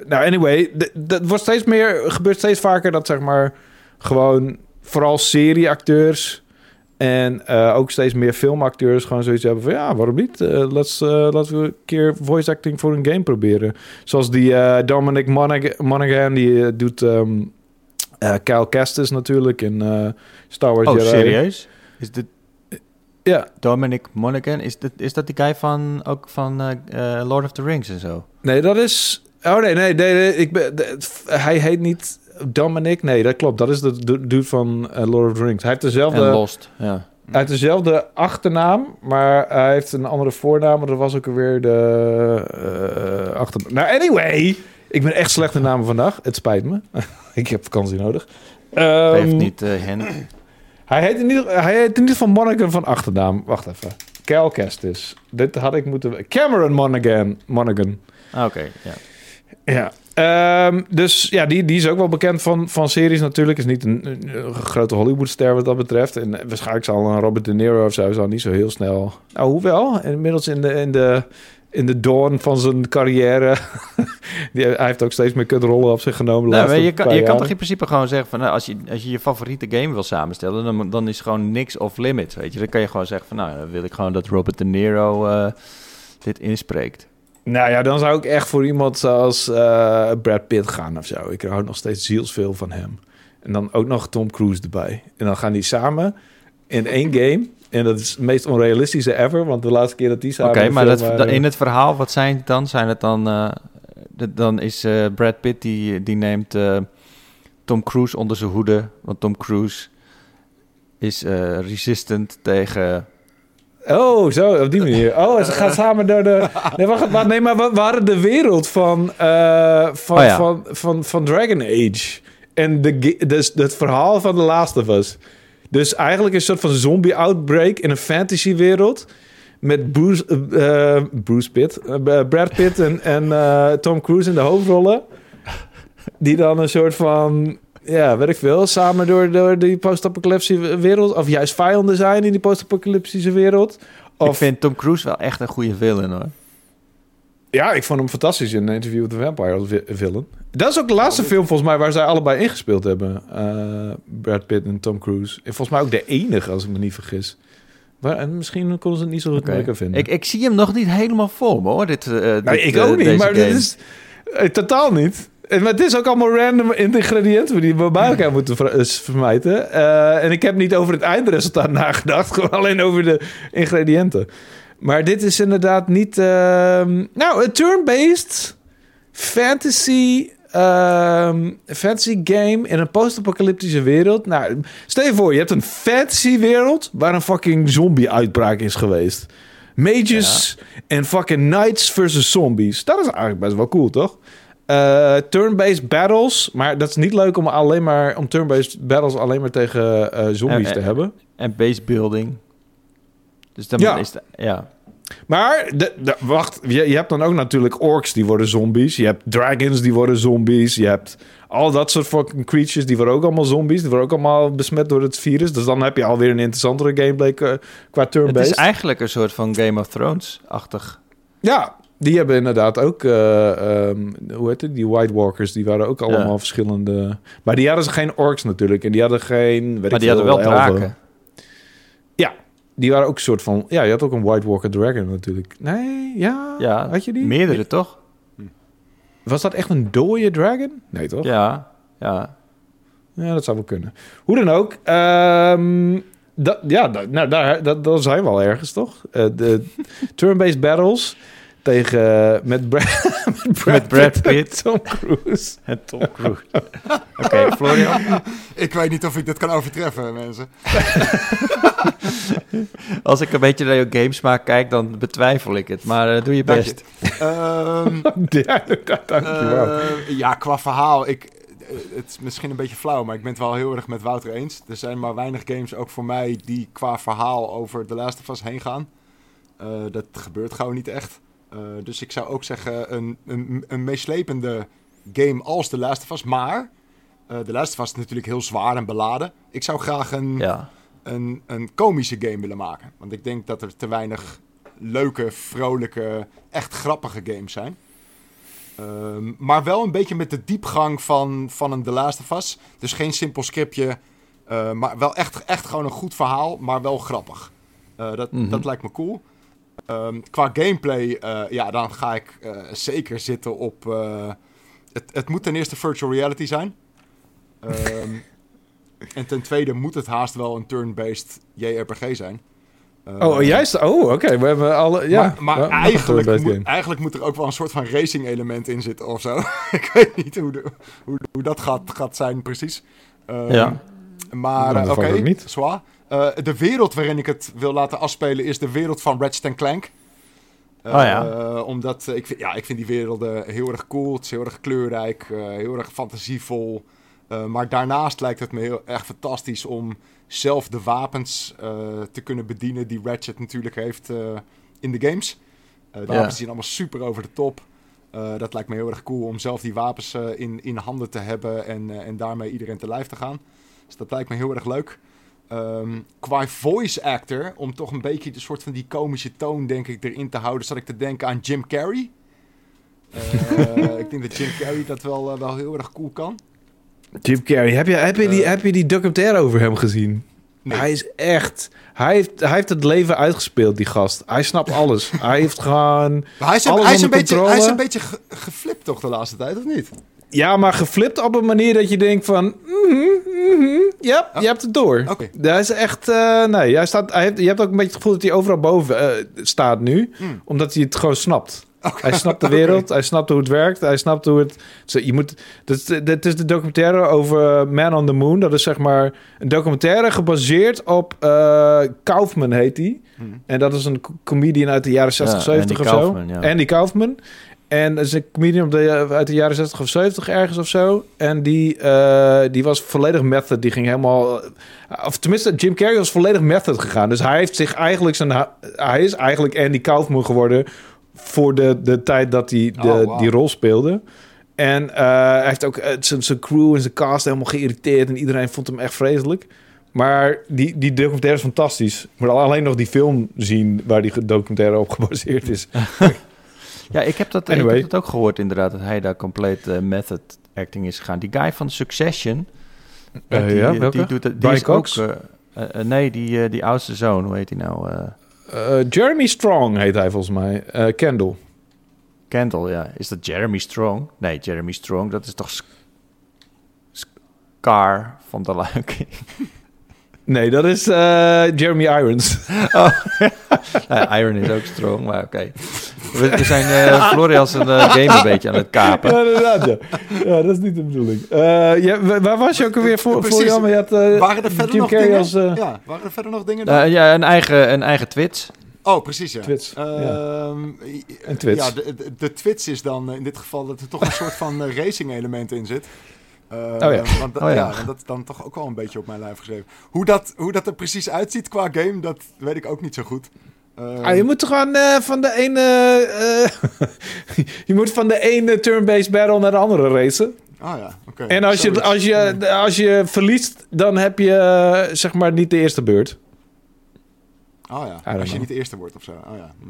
nou, anyway, dat wordt steeds meer, gebeurt steeds vaker dat zeg maar gewoon vooral serieacteurs en eh, ook steeds meer filmacteurs gewoon zoiets hebben van ja, waarom niet? Eh, let's, eh, laten we een keer voice acting voor een game proberen. Zoals die Dominic Monag- Monaghan, die doet eh, Kyle Kestis natuurlijk in Star Wars Oh, Jedi. serieus? Is dit Ja, Dominic Monaghan? Is, dit, is dat die guy van, ook van Lord of the Rings en zo? nee, dat is... Oh nee, nee, nee, nee, ik ben, de- hij heet niet Dominic. Nee, dat klopt. Dat is de du- dude van eh, Lord of the Rings. Hij heeft dezelfde... En Lost, ja. Hij heeft dezelfde achternaam, maar hij heeft een andere voornaam. Maar dat was ook alweer de eh achternaam. Nou, anyway. Ik ben echt slecht in namen vandaag. Het spijt me. [laughs] ik heb vakantie nodig. Ehm, Heeft niet eh hen. Hij heet, in ieder, hij heet in ieder geval Monaghan van achternaam. Wacht even. Cal Kestis. Dit had ik moeten... Cameron Monaghan. Monaghan. Ah, Oké, ja. Ja. Ehm, dus ja, die, die is ook wel bekend van, van series natuurlijk. Is niet een, een- grote Hollywoodster wat dat betreft. En waarschijnlijk zal een Robert De Niro of zo zal niet zo heel snel... Nou, hoewel. Inmiddels in de, in de, in de dawn van zijn carrière... [laughs] die, hij heeft ook steeds meer kutrollen op zich genomen. Nou, je kan, je kan toch in principe gewoon zeggen van... Nou, als, je, als je je favoriete game wil samenstellen... Dan, dan is gewoon niks off limits, weet je. Dan kan je gewoon zeggen van... Nou, dan wil ik gewoon dat Robert De Niro eh, dit inspreekt. Nou ja, dan zou ik echt voor iemand zoals eh, Brad Pitt gaan of zo. Ik hou nog steeds zielsveel van hem. En dan ook nog Tom Cruise erbij. En dan gaan die samen in één game. En dat is het meest onrealistische ever. Want de laatste keer dat die samen... Oké, maar dat, waren- in het verhaal, wat zijn het dan? Zijn het dan... eh, dan is eh, Brad Pitt, die, die neemt Tom Cruise onder zijn hoede. Want Tom Cruise is resistant tegen... Oh, zo, op die manier. Oh, ze gaan [laughs] samen door de... Nee, wacht, wacht, nee maar we hadden de wereld van, eh, van, Oh ja. van, van, van Dragon Age. En de, dus het verhaal van The Last of Us. Dus eigenlijk een soort van zombie-outbreak in een fantasywereld. Met Bruce, eh, eh, Bruce Pitt, Brad Pitt en, en eh, Tom Cruise in de hoofdrollen. Die dan een soort van, ja, weet ik veel, samen door, door die post-apocalyptische wereld. Of juist vijanden zijn in die post-apocalyptische wereld. Of, Ik vind Tom Cruise wel echt een goede villain, hoor. Ja, ik vond hem fantastisch in Interview with the Vampire als vi- villain. Dat is ook de laatste film volgens mij waar zij allebei ingespeeld hebben. Eh, Brad Pitt en Tom Cruise. En volgens mij ook de enige, als ik me niet vergis. Maar, en misschien konden ze het niet zo goed lekker vinden. Ik, ik zie hem nog niet helemaal voor me, hoor. Dit, eh, nee, dit, ik eh, ook niet, deze maar game. dit is eh, totaal niet. En, maar het is ook allemaal random ingrediënten die we bij elkaar moeten eh, vermijden. Eh, en ik heb niet over het eindresultaat [laughs] nagedacht, gewoon alleen over de ingrediënten. Maar dit is inderdaad niet... ehm, nou, een turn-based fantasy... ehm, fantasy game in een post-apocalyptische wereld. Nou, stel je voor, je hebt een fantasy wereld waar een fucking zombie-uitbraak is geweest. Mages en fucking knights versus zombies. Dat is eigenlijk best wel cool, toch? Eh, turn-based battles, maar dat is niet leuk om alleen maar om turn-based battles alleen maar tegen eh, zombies Eh, te eh, hebben. En base building. Dus dan Ja. is de, ja. Maar, de, de- wacht, je, je hebt dan ook natuurlijk orks die worden zombies. Je hebt dragons die worden zombies. Je hebt al dat soort fucking creatures die worden ook allemaal zombies. Die worden ook allemaal besmet door het virus. Dus dan heb je alweer een interessantere gameplay qua, qua Het turn-based. is eigenlijk een soort van Game of Thrones-achtig. Ja, die hebben inderdaad ook, eh, ehm, hoe heet het, die White Walkers, die waren ook allemaal Ja. verschillende. Maar die hadden ze geen orks natuurlijk. En die hadden geen, weet Maar ik die hadden wel elfen. draken. Die waren ook een soort van, ja, je had ook een White Walker Dragon natuurlijk. Nee, ja, Ja, had je die? meerdere toch? Was dat echt een dode dragon? Nee, toch? Ja, ja. Ja, dat zou wel kunnen. Hoe dan ook. ehm, dat, ja, nou, daar, dat, dat zijn we al ergens, toch? Eh, de [laughs] turn-based battles tegen... met, Bra [laughs] met Brad, Met Brad Pitt. Tom Cruise. [laughs] En Tom Cruise. Oké, Florian. Ik weet niet of ik dit kan overtreffen, mensen. [laughs] Als ik een beetje naar jouw gamesmaak kijk, dan betwijfel ik het. Maar eh, doe je Dank best. Ehm, ja, dankjewel. eh, ja, qua verhaal. Ik, eh, het is misschien een beetje flauw, maar ik ben het wel heel erg met Wouter eens. Er zijn maar weinig games, ook voor mij, die qua verhaal over The Last of Us heen gaan. Eh, dat gebeurt gewoon niet echt. Eh, dus ik zou ook zeggen een, een, een meeslepende game als The Last of Us. Maar eh The Last of Us is natuurlijk heel zwaar en beladen. Ik zou graag een, Ja. een, een komische game willen maken. Want ik denk dat er te weinig leuke, vrolijke, echt grappige games zijn. Ehm, maar wel een beetje met de diepgang van, van een The Last of Us. Dus geen simpel scriptje. eh, maar wel echt, echt gewoon een goed verhaal, maar wel grappig. Dat, Mhm. dat lijkt me cool. Ehm, qua gameplay, eh, ja, dan ga ik eh, zeker zitten op... eh, het, het moet ten eerste virtual reality zijn. Ehm, [laughs] en ten tweede moet het haast wel een turn-based JRPG zijn. Eh, Oh, juist. Oh, oké. We hebben alle... Ja, maar maar eigenlijk, moet, eigenlijk moet er ook wel een soort van racing element in zitten of zo. [laughs] ik weet niet hoe, de- hoe, hoe dat gaat, gaat zijn precies. Ehm, Ja. Maar Nou, oké, niet. zwaar. Eh, de wereld waarin ik het wil laten afspelen is de wereld van Ratchet Clank. Eh, Oh ja. Omdat eh, ik, vind, ja, ik vind die werelden heel erg cool. Het is heel erg kleurrijk, eh, heel erg fantasievol. Eh, maar daarnaast lijkt het me heel erg fantastisch om zelf de wapens eh, te kunnen bedienen die Ratchet natuurlijk heeft eh, in de games. Eh, de wapens zijn allemaal super over de top. Eh, dat lijkt me heel erg cool om zelf die wapens eh, in, in handen te hebben en, eh, en daarmee iedereen te lijf te gaan. Dus dat lijkt me heel erg leuk. Ehm, qua voice actor, om toch een beetje de soort van die komische toon, denk ik, erin te houden, zat ik te denken aan Jim Carrey. [laughs] Eh, ik denk dat Jim Carrey dat wel, eh, wel heel erg cool kan. Jim Carrey. Heb je, heb, je die, Eh. heb je die documentaire over hem gezien? Nee. Hij is echt... Hij heeft, hij heeft het leven uitgespeeld, die gast. Hij snapt alles. [laughs] hij heeft gewoon... Maar hij is, een, Alles hij, is een onder beetje, hij is een beetje ge- geflipt toch de laatste tijd, of niet? Ja, maar geflipt op een manier dat je denkt van... mhm, mhm, ja, je hebt het door. Oké. Hij is echt... eh, nee, hij staat, hij heeft, je hebt ook een beetje het gevoel dat hij overal boven eh, staat nu. Hmm. Omdat hij het gewoon snapt. Hij snapt de [laughs] wereld, hij snapt hoe het werkt, hij snapt hoe het... Je moet, dit, dit is de documentaire over Man on the Moon. Dat is zeg maar een documentaire gebaseerd op... eh Kaufman heet hij. Hmm. En dat is een co- comedian uit de jaren 60, Ja, 70 Andy of zo. Kaufman, ja. Andy Kaufman. En dat is een comedian op de, uit de jaren 60 of 70 ergens of zo. En die, eh, die was volledig method. Die ging helemaal... Of tenminste, Jim Carrey was volledig method gegaan. Dus hij heeft zich eigenlijk zijn... Hij is eigenlijk Andy Kaufman geworden... voor de, de tijd dat hij de, Oh, wow. die rol speelde. En eh, hij heeft ook eh, zijn zijn crew en zijn cast helemaal geïrriteerd. En iedereen vond hem echt vreselijk. Maar die, die documentaire is fantastisch. Ik moet alleen nog die film zien waar die documentaire op gebaseerd is. [laughs] Ja, ik heb, dat, ik Anyway. heb dat ook gehoord inderdaad, dat hij daar compleet eh, method acting is gegaan. Die guy van Succession, Eh, die, ja, die welke? doet het, die Brian is Cox? ook... eh, eh, eh, nee, die, eh, die oudste zoon, hoe heet hij nou? Eh Eh, Jeremy Strong heet hij volgens mij. Eh Kendall. Kendall, ja. Is dat Jeremy Strong? Nee, Jeremy Strong, dat is toch Scar van de Lion King? Nee, dat is eh, Jeremy Irons. [laughs] [laughs] Ja, Iron is ook strong, maar oké. We, we zijn eh Florian zijn eh, game een beetje aan het kapen. ja, inderdaad, ja. ja. dat is niet de bedoeling. Eh, ja, waar was je ook alweer voor, Precies. Florian? Je had, eh, waren er verder Jim nog dingen? als... eh, ja, waren er verder nog dingen? dan? Eh, ja, een eigen, een eigen Twitch. oh, precies, ja. Twits, ja. Ehm, En Twits. Ja, de, de, de Twits is dan eh, in dit geval dat er toch een soort van eh, racing element in zit. Eh, Oh ja. Want, Oh ja. ja, want dat is dan toch ook wel een beetje op mijn lijf geschreven. Hoe dat, hoe dat er precies uitziet qua game, dat weet ik ook niet zo goed. Eh, Ah, je moet gewoon eh, van de ene... [laughs] je moet van de ene turn-based battle naar de andere racen. Ah ja, oké. En als je, als, je, als je verliest, dan heb je zeg maar niet de eerste beurt. Oh ja, als je niet de eerste wordt of zo. Oh ja. hm.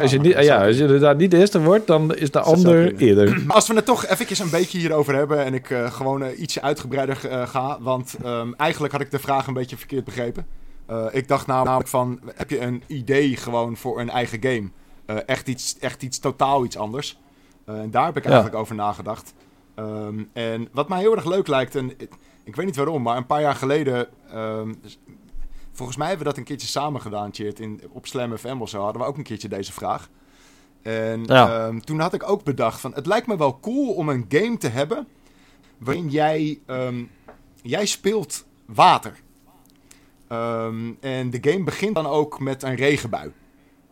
Als je, niet, ja, als je inderdaad niet de eerste wordt, dan is de ander eerder. Maar [clears throat] als we het toch eventjes een beetje hierover hebben en ik eh, gewoon eh, ietsje uitgebreider eh, ga. Want ehm, eigenlijk had ik de vraag een beetje verkeerd begrepen. Eh, ik dacht namelijk van, heb je een idee gewoon voor een eigen game? Eh, echt, iets, echt iets totaal iets anders. Eh, en daar heb ik Ja. eigenlijk over nagedacht. Ehm, en wat mij heel erg leuk lijkt, en ik, ik weet niet waarom, maar een paar jaar geleden... ehm, volgens mij hebben we dat een keertje samen gedaan, Cheert, in, op Slam FM of zo. Hadden we ook een keertje deze vraag. En Ja. ehm, toen had ik ook bedacht van, het lijkt me wel cool om een game te hebben waarin jij, ehm, jij speelt water. Ehm, en de game begint dan ook met een regenbui.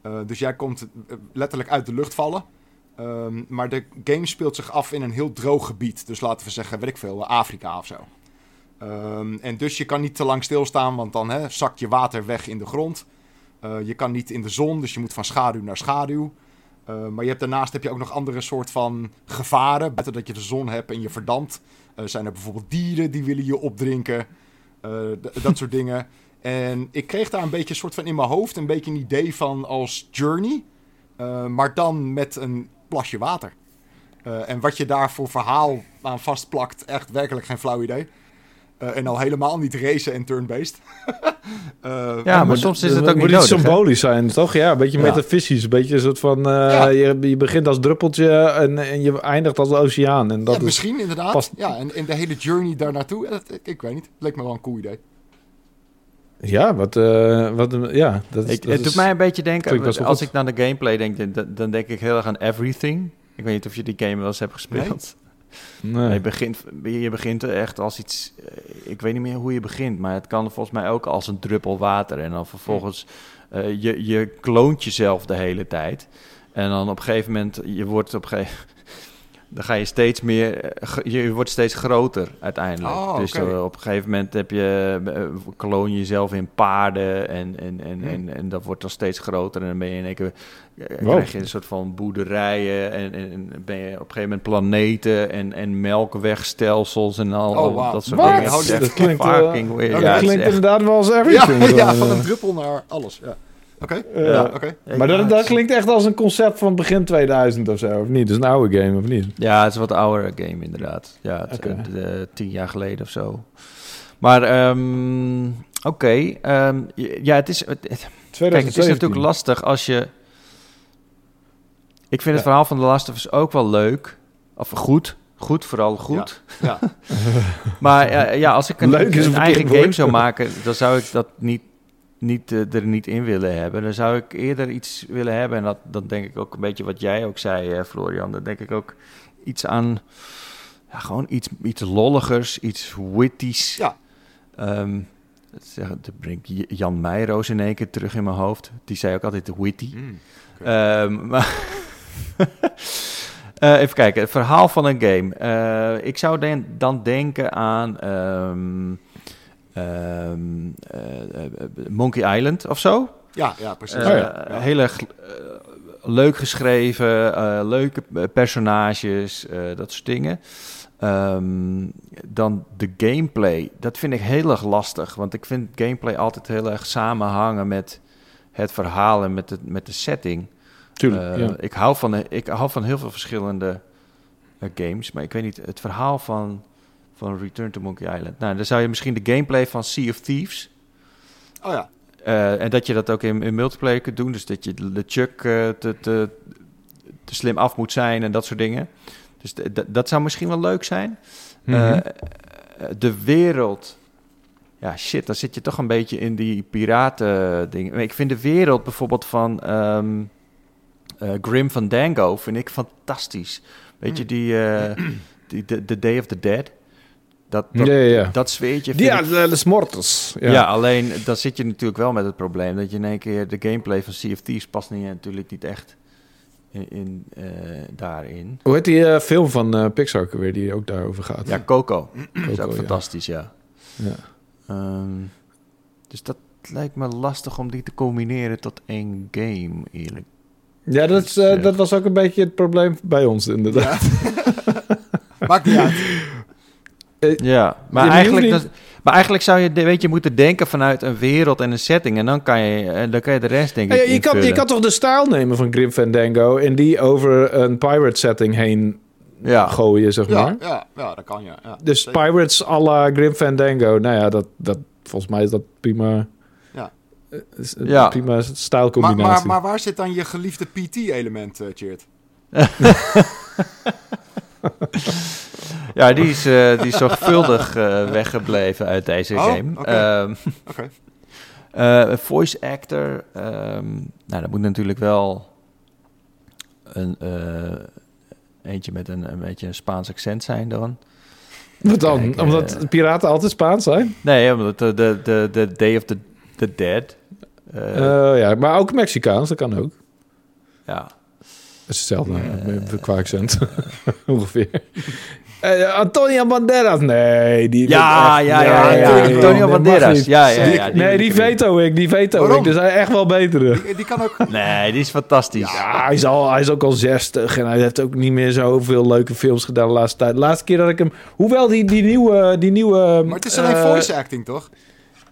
Eh, dus jij komt eh, letterlijk uit de lucht vallen. Maar de game speelt zich af in een heel droog gebied. Dus laten we zeggen, weet ik veel, Afrika of zo. Ehm, en dus je kan niet te lang stilstaan, want dan hè, zakt je water weg in de grond. Eh, je kan niet in de zon, dus je moet van schaduw naar schaduw. Eh, maar je hebt, daarnaast heb je ook nog andere soort van gevaren. Buiten dat je de zon hebt en je verdampt. Eh, zijn er bijvoorbeeld dieren die willen je opdrinken. Dat soort [laughs] dingen. En ik kreeg daar een beetje soort van in mijn hoofd een beetje een idee van als Journey. maar dan met een plasje water. En wat je daar voor verhaal aan vastplakt, echt werkelijk geen flauw idee. Eh, en al helemaal niet racen en turn-based. [laughs] Eh, Ja, maar soms is het ook moet niet nodig. symbolisch zijn, toch? Ja, een beetje Ja. metafysisch. Een beetje een soort van... eh, Ja. je, je begint als druppeltje en, en je eindigt als oceaan. En dat ja, is, misschien inderdaad. past- Ja, en, en de hele journey daar naartoe, ik, ik weet niet. Leek me wel een cool idee. Ja, wat... eh, wat ja, dat is... Ik, dat het is- doet mij een beetje denken, als goed. ik naar de gameplay denk, dan, dan denk ik heel erg aan Everything. Ik weet niet of je die game wel eens hebt gespeeld. Nee. Je, begint, je begint echt als iets, eh, ik weet niet meer hoe je begint, maar het kan volgens mij ook als een druppel water. En dan vervolgens, eh, je, je kloont jezelf de hele tijd. En dan op een gegeven moment, je wordt op een gegeven dan ga je steeds meer, eh, je wordt steeds groter uiteindelijk. Oh, dus oké. eh, op een gegeven moment heb je, eh, kloon je jezelf in paarden en, en, en, Hmm. en, en dat wordt dan steeds groter. En dan ben je in één keer, Wow. krijg je een soort van boerderijen en, en, en ben je op een gegeven moment planeten en, en melkwegstelsels en al, Oh, dat soort dingen. Is Dat klinkt, Ja, Ja, dat klinkt echt- inderdaad wel als Ja, everything. [laughs] ja, gewoon, van een druppel naar alles. Ja. Oké, Ja. ja, oké. Maar dat, dat klinkt echt als een concept van begin 2000 of zo, of niet? Dus een oude game, of niet? Ja, het is een wat oudere game inderdaad. Ja, het, eh, de- tien jaar geleden of zo. Maar ehm, oké, ehm, ja, het is, het- het- kijk, het is natuurlijk lastig als je... Ik vind Ja. het verhaal van The Last of Us ook wel leuk. Of goed. Goed, vooral goed. Ja. [laughs] Maar eh, ja, als ik een, Leuk is een eigen game zou maken, dan zou ik dat niet, niet, eh, er niet in willen hebben. Dan zou ik eerder iets willen hebben. En dat, dan denk ik ook een beetje wat jij ook zei, eh, Florian. Dan denk ik ook iets aan, ja, gewoon iets, iets lolligers, iets witties. Ja. Ehm, dat dat brengt Jan Meijroos in één keer terug in mijn hoofd. Die zei ook altijd witty. Mm. Ehm, maar [laughs] Eh, even kijken, het verhaal van een game. Ik zou den- dan denken aan ehm, ehm, eh, eh, Monkey Island of zo. Ja, ja, precies. Eh, Oh ja. Gl- eh, leuk geschreven, eh, leuke eh, personages, eh, dat soort dingen. Ehm, dan de gameplay. Dat vind ik heel erg lastig. Want ik vind gameplay altijd heel erg samenhangen met het verhaal en met de, met de setting. Tuurlijk, Eh, ja. ik, hou van, ik hou van heel veel verschillende eh, games. Maar ik weet niet, het verhaal van, van Return to Monkey Island. Nou, dan zou je misschien de gameplay van Sea of Thieves... Oh ja. Eh, en dat je dat ook in, in multiplayer kunt doen. Dus dat je de chuck eh, te, te, te slim af moet zijn en dat soort dingen. Dus dat zou misschien wel leuk zijn. Mhm. Eh, de wereld. Ja, shit, dan zit je toch een beetje in die piraten dingen. Ik vind de wereld bijvoorbeeld van ehm eh, Grim Fandango vind ik fantastisch. Weet je, Mm. die, eh, die the, the Day of the Dead. Dat, dat, ja, ja, ja. dat sfeertje vind Ja, ik de, ja. Ja. alleen dan zit je natuurlijk wel met het probleem dat je in één keer de gameplay van Thieves past niet, natuurlijk niet echt in, in, eh, daarin. Hoe heet die eh, film van eh, Pixar weer die ook daarover gaat? Ja, Coco. Dat is ook fantastisch, ja. Ja. Ehm, dus dat lijkt me lastig om die te combineren tot één game, eerlijk. Ja, dat, is, dat was ook een beetje het probleem bij ons inderdaad. [laughs] Maakt niet uit. Ja, maar, eigenlijk, dat- maar eigenlijk zou je, weet je, moeten denken vanuit een wereld en een setting. En dan kan je, eh, dan kan je de rest, denk Ja, ik, je, kan, je kan toch de stijl nemen van Grim Fandango en die over een pirate setting heen Ja, gooien, zeg maar. Ja, ja, ja, dat kan ja. ja. Dus Zeker. Pirates à la Grim Fandango. Nou ja, dat, dat, volgens mij is dat prima. Ja. eh, is- Ja. Prima Maar, stijlcombinatie. maar, maar waar zit dan je geliefde PT-element, eh Cheert? [laughs] [laughs] [laughs] Ja, die is, eh, die is zorgvuldig eh, weggebleven uit deze Oh, game. oké. Ehm, Oké. eh, een voice actor. ehm, nou, dat moet natuurlijk wel een, eh, eentje met een, een beetje een Spaans accent zijn dan. Wat dan? Kijk, Omdat piraten altijd Spaans zijn? Nee, omdat de, de, de, de Day of the, the Dead. ja, maar ook Mexicaans, dat kan ook. ja. Dat is hetzelfde, met qua accent. [laughs] Ongeveer. Eh, Antonio Banderas, nee. Die, Ja, ja, ja, ja. nee, Antonio dat mag Banderas. Ja, ja, ja. nee, die veto ik, die veto Waarom? ik. Er zijn echt wel betere. Die, die kan ook... Nee, die is fantastisch. Ja, hij is, al, hij is ook al 60 en hij heeft ook niet meer zoveel leuke films gedaan de laatste tijd. De laatste keer dat ik hem... Hoewel die, die nieuwe... Die nieuwe Maar het is alleen eh, voice acting, toch?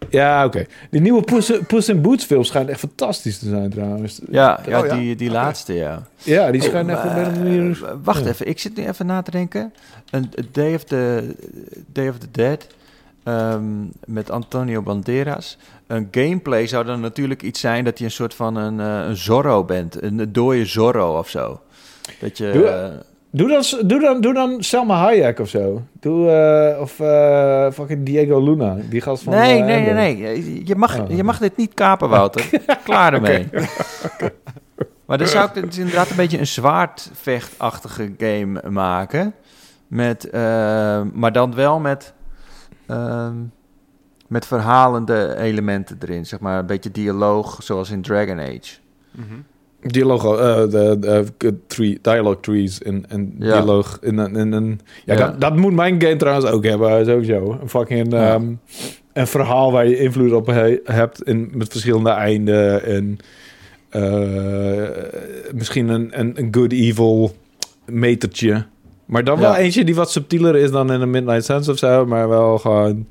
Ja, oké. Die nieuwe Puss, Puss in Boots film schijnt echt fantastisch te zijn trouwens. Ja, ja, Oh, ja? die, die laatste, ja. Ja, die schijnt echt op Eh, een manier... wacht even, ik zit nu even na te denken. Een Day of the, Day of the Dead ehm, met Antonio Banderas. Een gameplay zou dan natuurlijk iets zijn dat je een soort van een, eh, een Zorro bent. Een dode Zorro of zo. Dat je... Doe- eh, Doe dan, doe, dan, doe dan Selma Hayek of zo. Doe, eh, of eh, fucking Diego Luna. Die gast van... nee, eh, nee, nee, nee. Je mag, Oh. je mag dit niet kapen, Wouter. [laughs] Klaar ermee. [laughs] Maar dan zou ik dus inderdaad een beetje een zwaardvechtachtige game maken. Met, eh, maar dan wel met, ehm, met verhalende elementen erin. Zeg maar een beetje dialoog, zoals in Dragon Age. Mhm. Dialoog, eh, de, de, tree, dialogue trees en, en Ja. dialoog in een... Ja, Ja. Dat, dat moet mijn game trouwens ook hebben, sowieso. Een fucking... Ehm, een verhaal waar je invloed op he- hebt in, met verschillende einden en eh, misschien een, een, een good-evil metertje. Maar dan wel eentje die wat subtieler is dan in een Midnight Suns of zo, maar wel gewoon...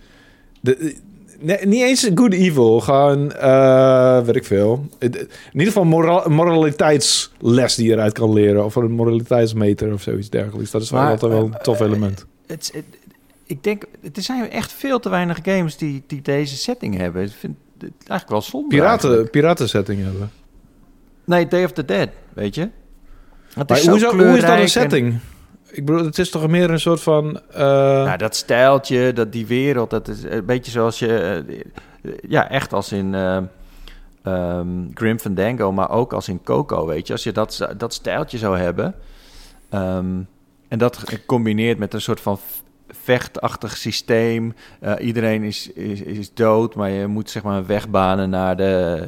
De, nee, niet eens good-evil, gewoon, eh weet ik veel. In ieder geval moral, moraliteitsles die je eruit kan leren. Of een moraliteitsmeter of zoiets dergelijks. Dat is wel altijd wel een eh, tof eh, element. Het, het- ik denk, er zijn echt veel te weinig games die, die deze setting hebben. Ik vind het eigenlijk wel zonde Piraten, eigenlijk. piratensetting hebben. Nee, Day of the Dead, weet je? Hoe, is dat- hoe is dat een en- setting? Ik bedoel, het is toch meer een soort van... eh, Nou, dat stijltje, dat, die wereld, dat is een beetje zoals je... eh, ja, echt als in eh ehm, Grim Fandango, maar ook als in Coco, weet je. Als je dat, dat stijltje zou hebben... ehm, en dat gecombineerd met een soort van vechtachtig systeem. eh, iedereen is, is, is dood, maar je moet zeg maar een weg banen naar de,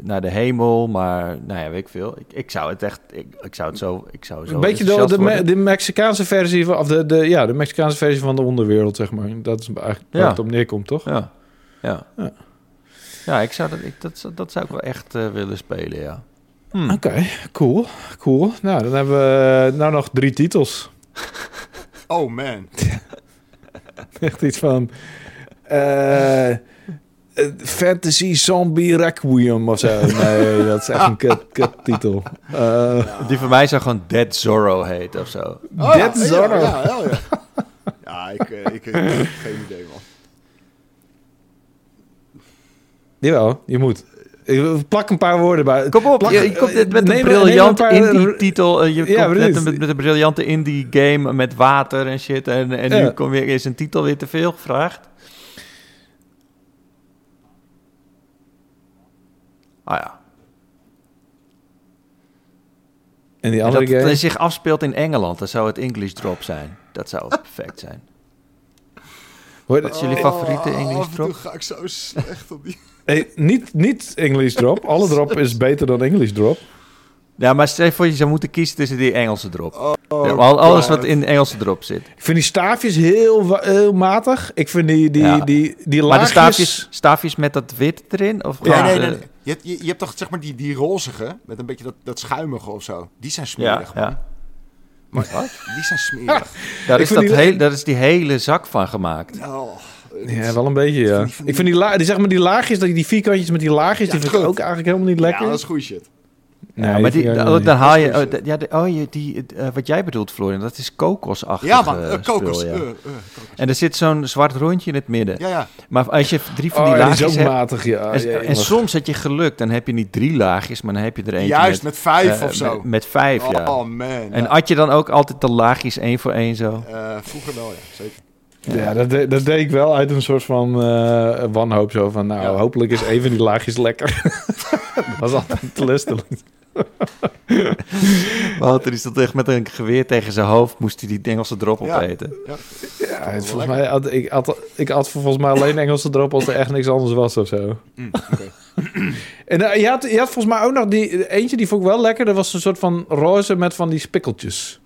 naar de hemel. Maar, nou ja, weet ik veel. Ik, ik zou het echt... Ik, ik zou het zo... Ik zou zo een beetje de, de, Me- de Mexicaanse versie van... Of de, de, ja, de Mexicaanse versie van de onderwereld, zeg maar. Dat is eigenlijk waar Ja. het op neerkomt, toch? Ja, ja. Ja. Ja, ik zou dat, ik, dat, dat zou ik wel echt eh, willen spelen, ja. Hm. Oké, cool. Cool. Nou, dan hebben we nou nog drie titels. [laughs] Oh man. [laughs] Echt iets van... eh, Fantasy Zombie Requiem of zo. Nee, dat is echt een kut, kut titel. Eh, Die van mij zou gewoon Dead Zorro heten of zo. Oh, Dead ja, Zorro. Ja, ja, ja. ja ik, eh, ik, ik, heb geen idee man. jawel, je moet. Ik plak een paar woorden bij. Kom op, Plak- je, je komt net met een neem briljant een paar- indie-titel. eh, Je Ja, komt net met, met een briljante indie-game met water en shit. En, en nu kom je, is een titel weer te veel gevraagd. Ah ja. En die En andere dat game. het zich afspeelt in Engeland, dan zou het English Drop zijn. Dat zou [laughs] perfect zijn. Wat is jullie favoriete Oh, English drop? ga ik zo slecht op die... Hey, niet, niet English Drop. Alle drop is beter dan English Drop. Ja, maar stel je voor je zou moeten kiezen tussen die Engelse drop. Oh, Ja, al- alles wat in de Engelse drop zit. Ik vind die staafjes heel, heel matig. Ik vind die, die, Ja. die, die Maar de laagjes... staafjes, staafjes met dat wit erin? Of Nee, gewoon nee, nee. nee. Je, hebt- je, je hebt toch zeg maar die, die rozige, met een beetje dat, dat schuimige of zo. Die zijn smerig, Ja, man. ja. Maar, Die zijn smerig. Daar, is dat die- heel, daar is die hele zak van gemaakt. Oh, Ja, wel een beetje, ja. die- Ik vind die, la die, zeg maar, die laagjes, die, die vierkantjes met die laagjes, Ja, die vind ik ook eigenlijk helemaal niet lekker. Ja, dat is goede shit. Nee, ja, maar die, dan, haal je... Oh, ja, de- oh je, die, eh, wat jij bedoelt, Florian, dat is kokosachtig Ja, man. eh, kokos. spul, ja. eh, kokos. En er zit zo'n zwart rondje in het midden. Ja, ja. Maar als je drie van Oh, die is laagjes ook hebt... matig, ja. en, Ja, en ja. soms heb je geluk, dan heb je niet drie laagjes, maar dan heb je er eentje Juist, met, met vijf of zo. Met, met vijf, ja. Oh, man. En at je dan ook altijd de laagjes één voor één zo? Eh, vroeger wel, ja. Zeker. Ja, dat, de- dat deed ik wel uit een soort van eh, wanhoop. Zo van, nou, Ja. hopelijk is een van die laagjes lekker. [laughs] dat was altijd teleurstellend. Wouter die stond echt met een geweer tegen zijn hoofd, moest hij die Engelse drop Ja. opeten. Ja, het, volgens mij, had, ik, had, ik had volgens mij alleen Engelse drop als er echt niks anders was of zo. Mm, oké. [clears throat] En eh, je, had, je had volgens mij ook nog die eentje, die vond ik wel lekker. Dat was een soort van roze met van die spikkeltjes.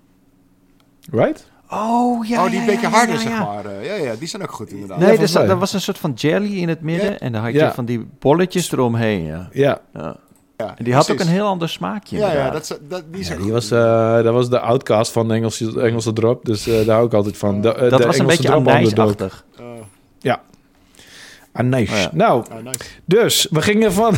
Right? Oh, ja, oh, die ja, een beetje ja, harder, ja, zeg ja. maar. eh, ja, ja, die zijn ook goed inderdaad. Nee, Ja, er, zat- er was een soort van jelly in het midden en dan had je Ja. van die bolletjes eromheen, ja. Ja. ja. Ja, En die had ook een heel ander smaakje Ja, ja, dat, dat, die is Ja, ook die was, eh, dat was de outcast van de Engelse, Engelse drop. Dus eh, daar hou ik altijd van. De, dat de was een beetje drop underdog. Ah, nice. Oh ja. Nou, Ah, nice. dus we gingen van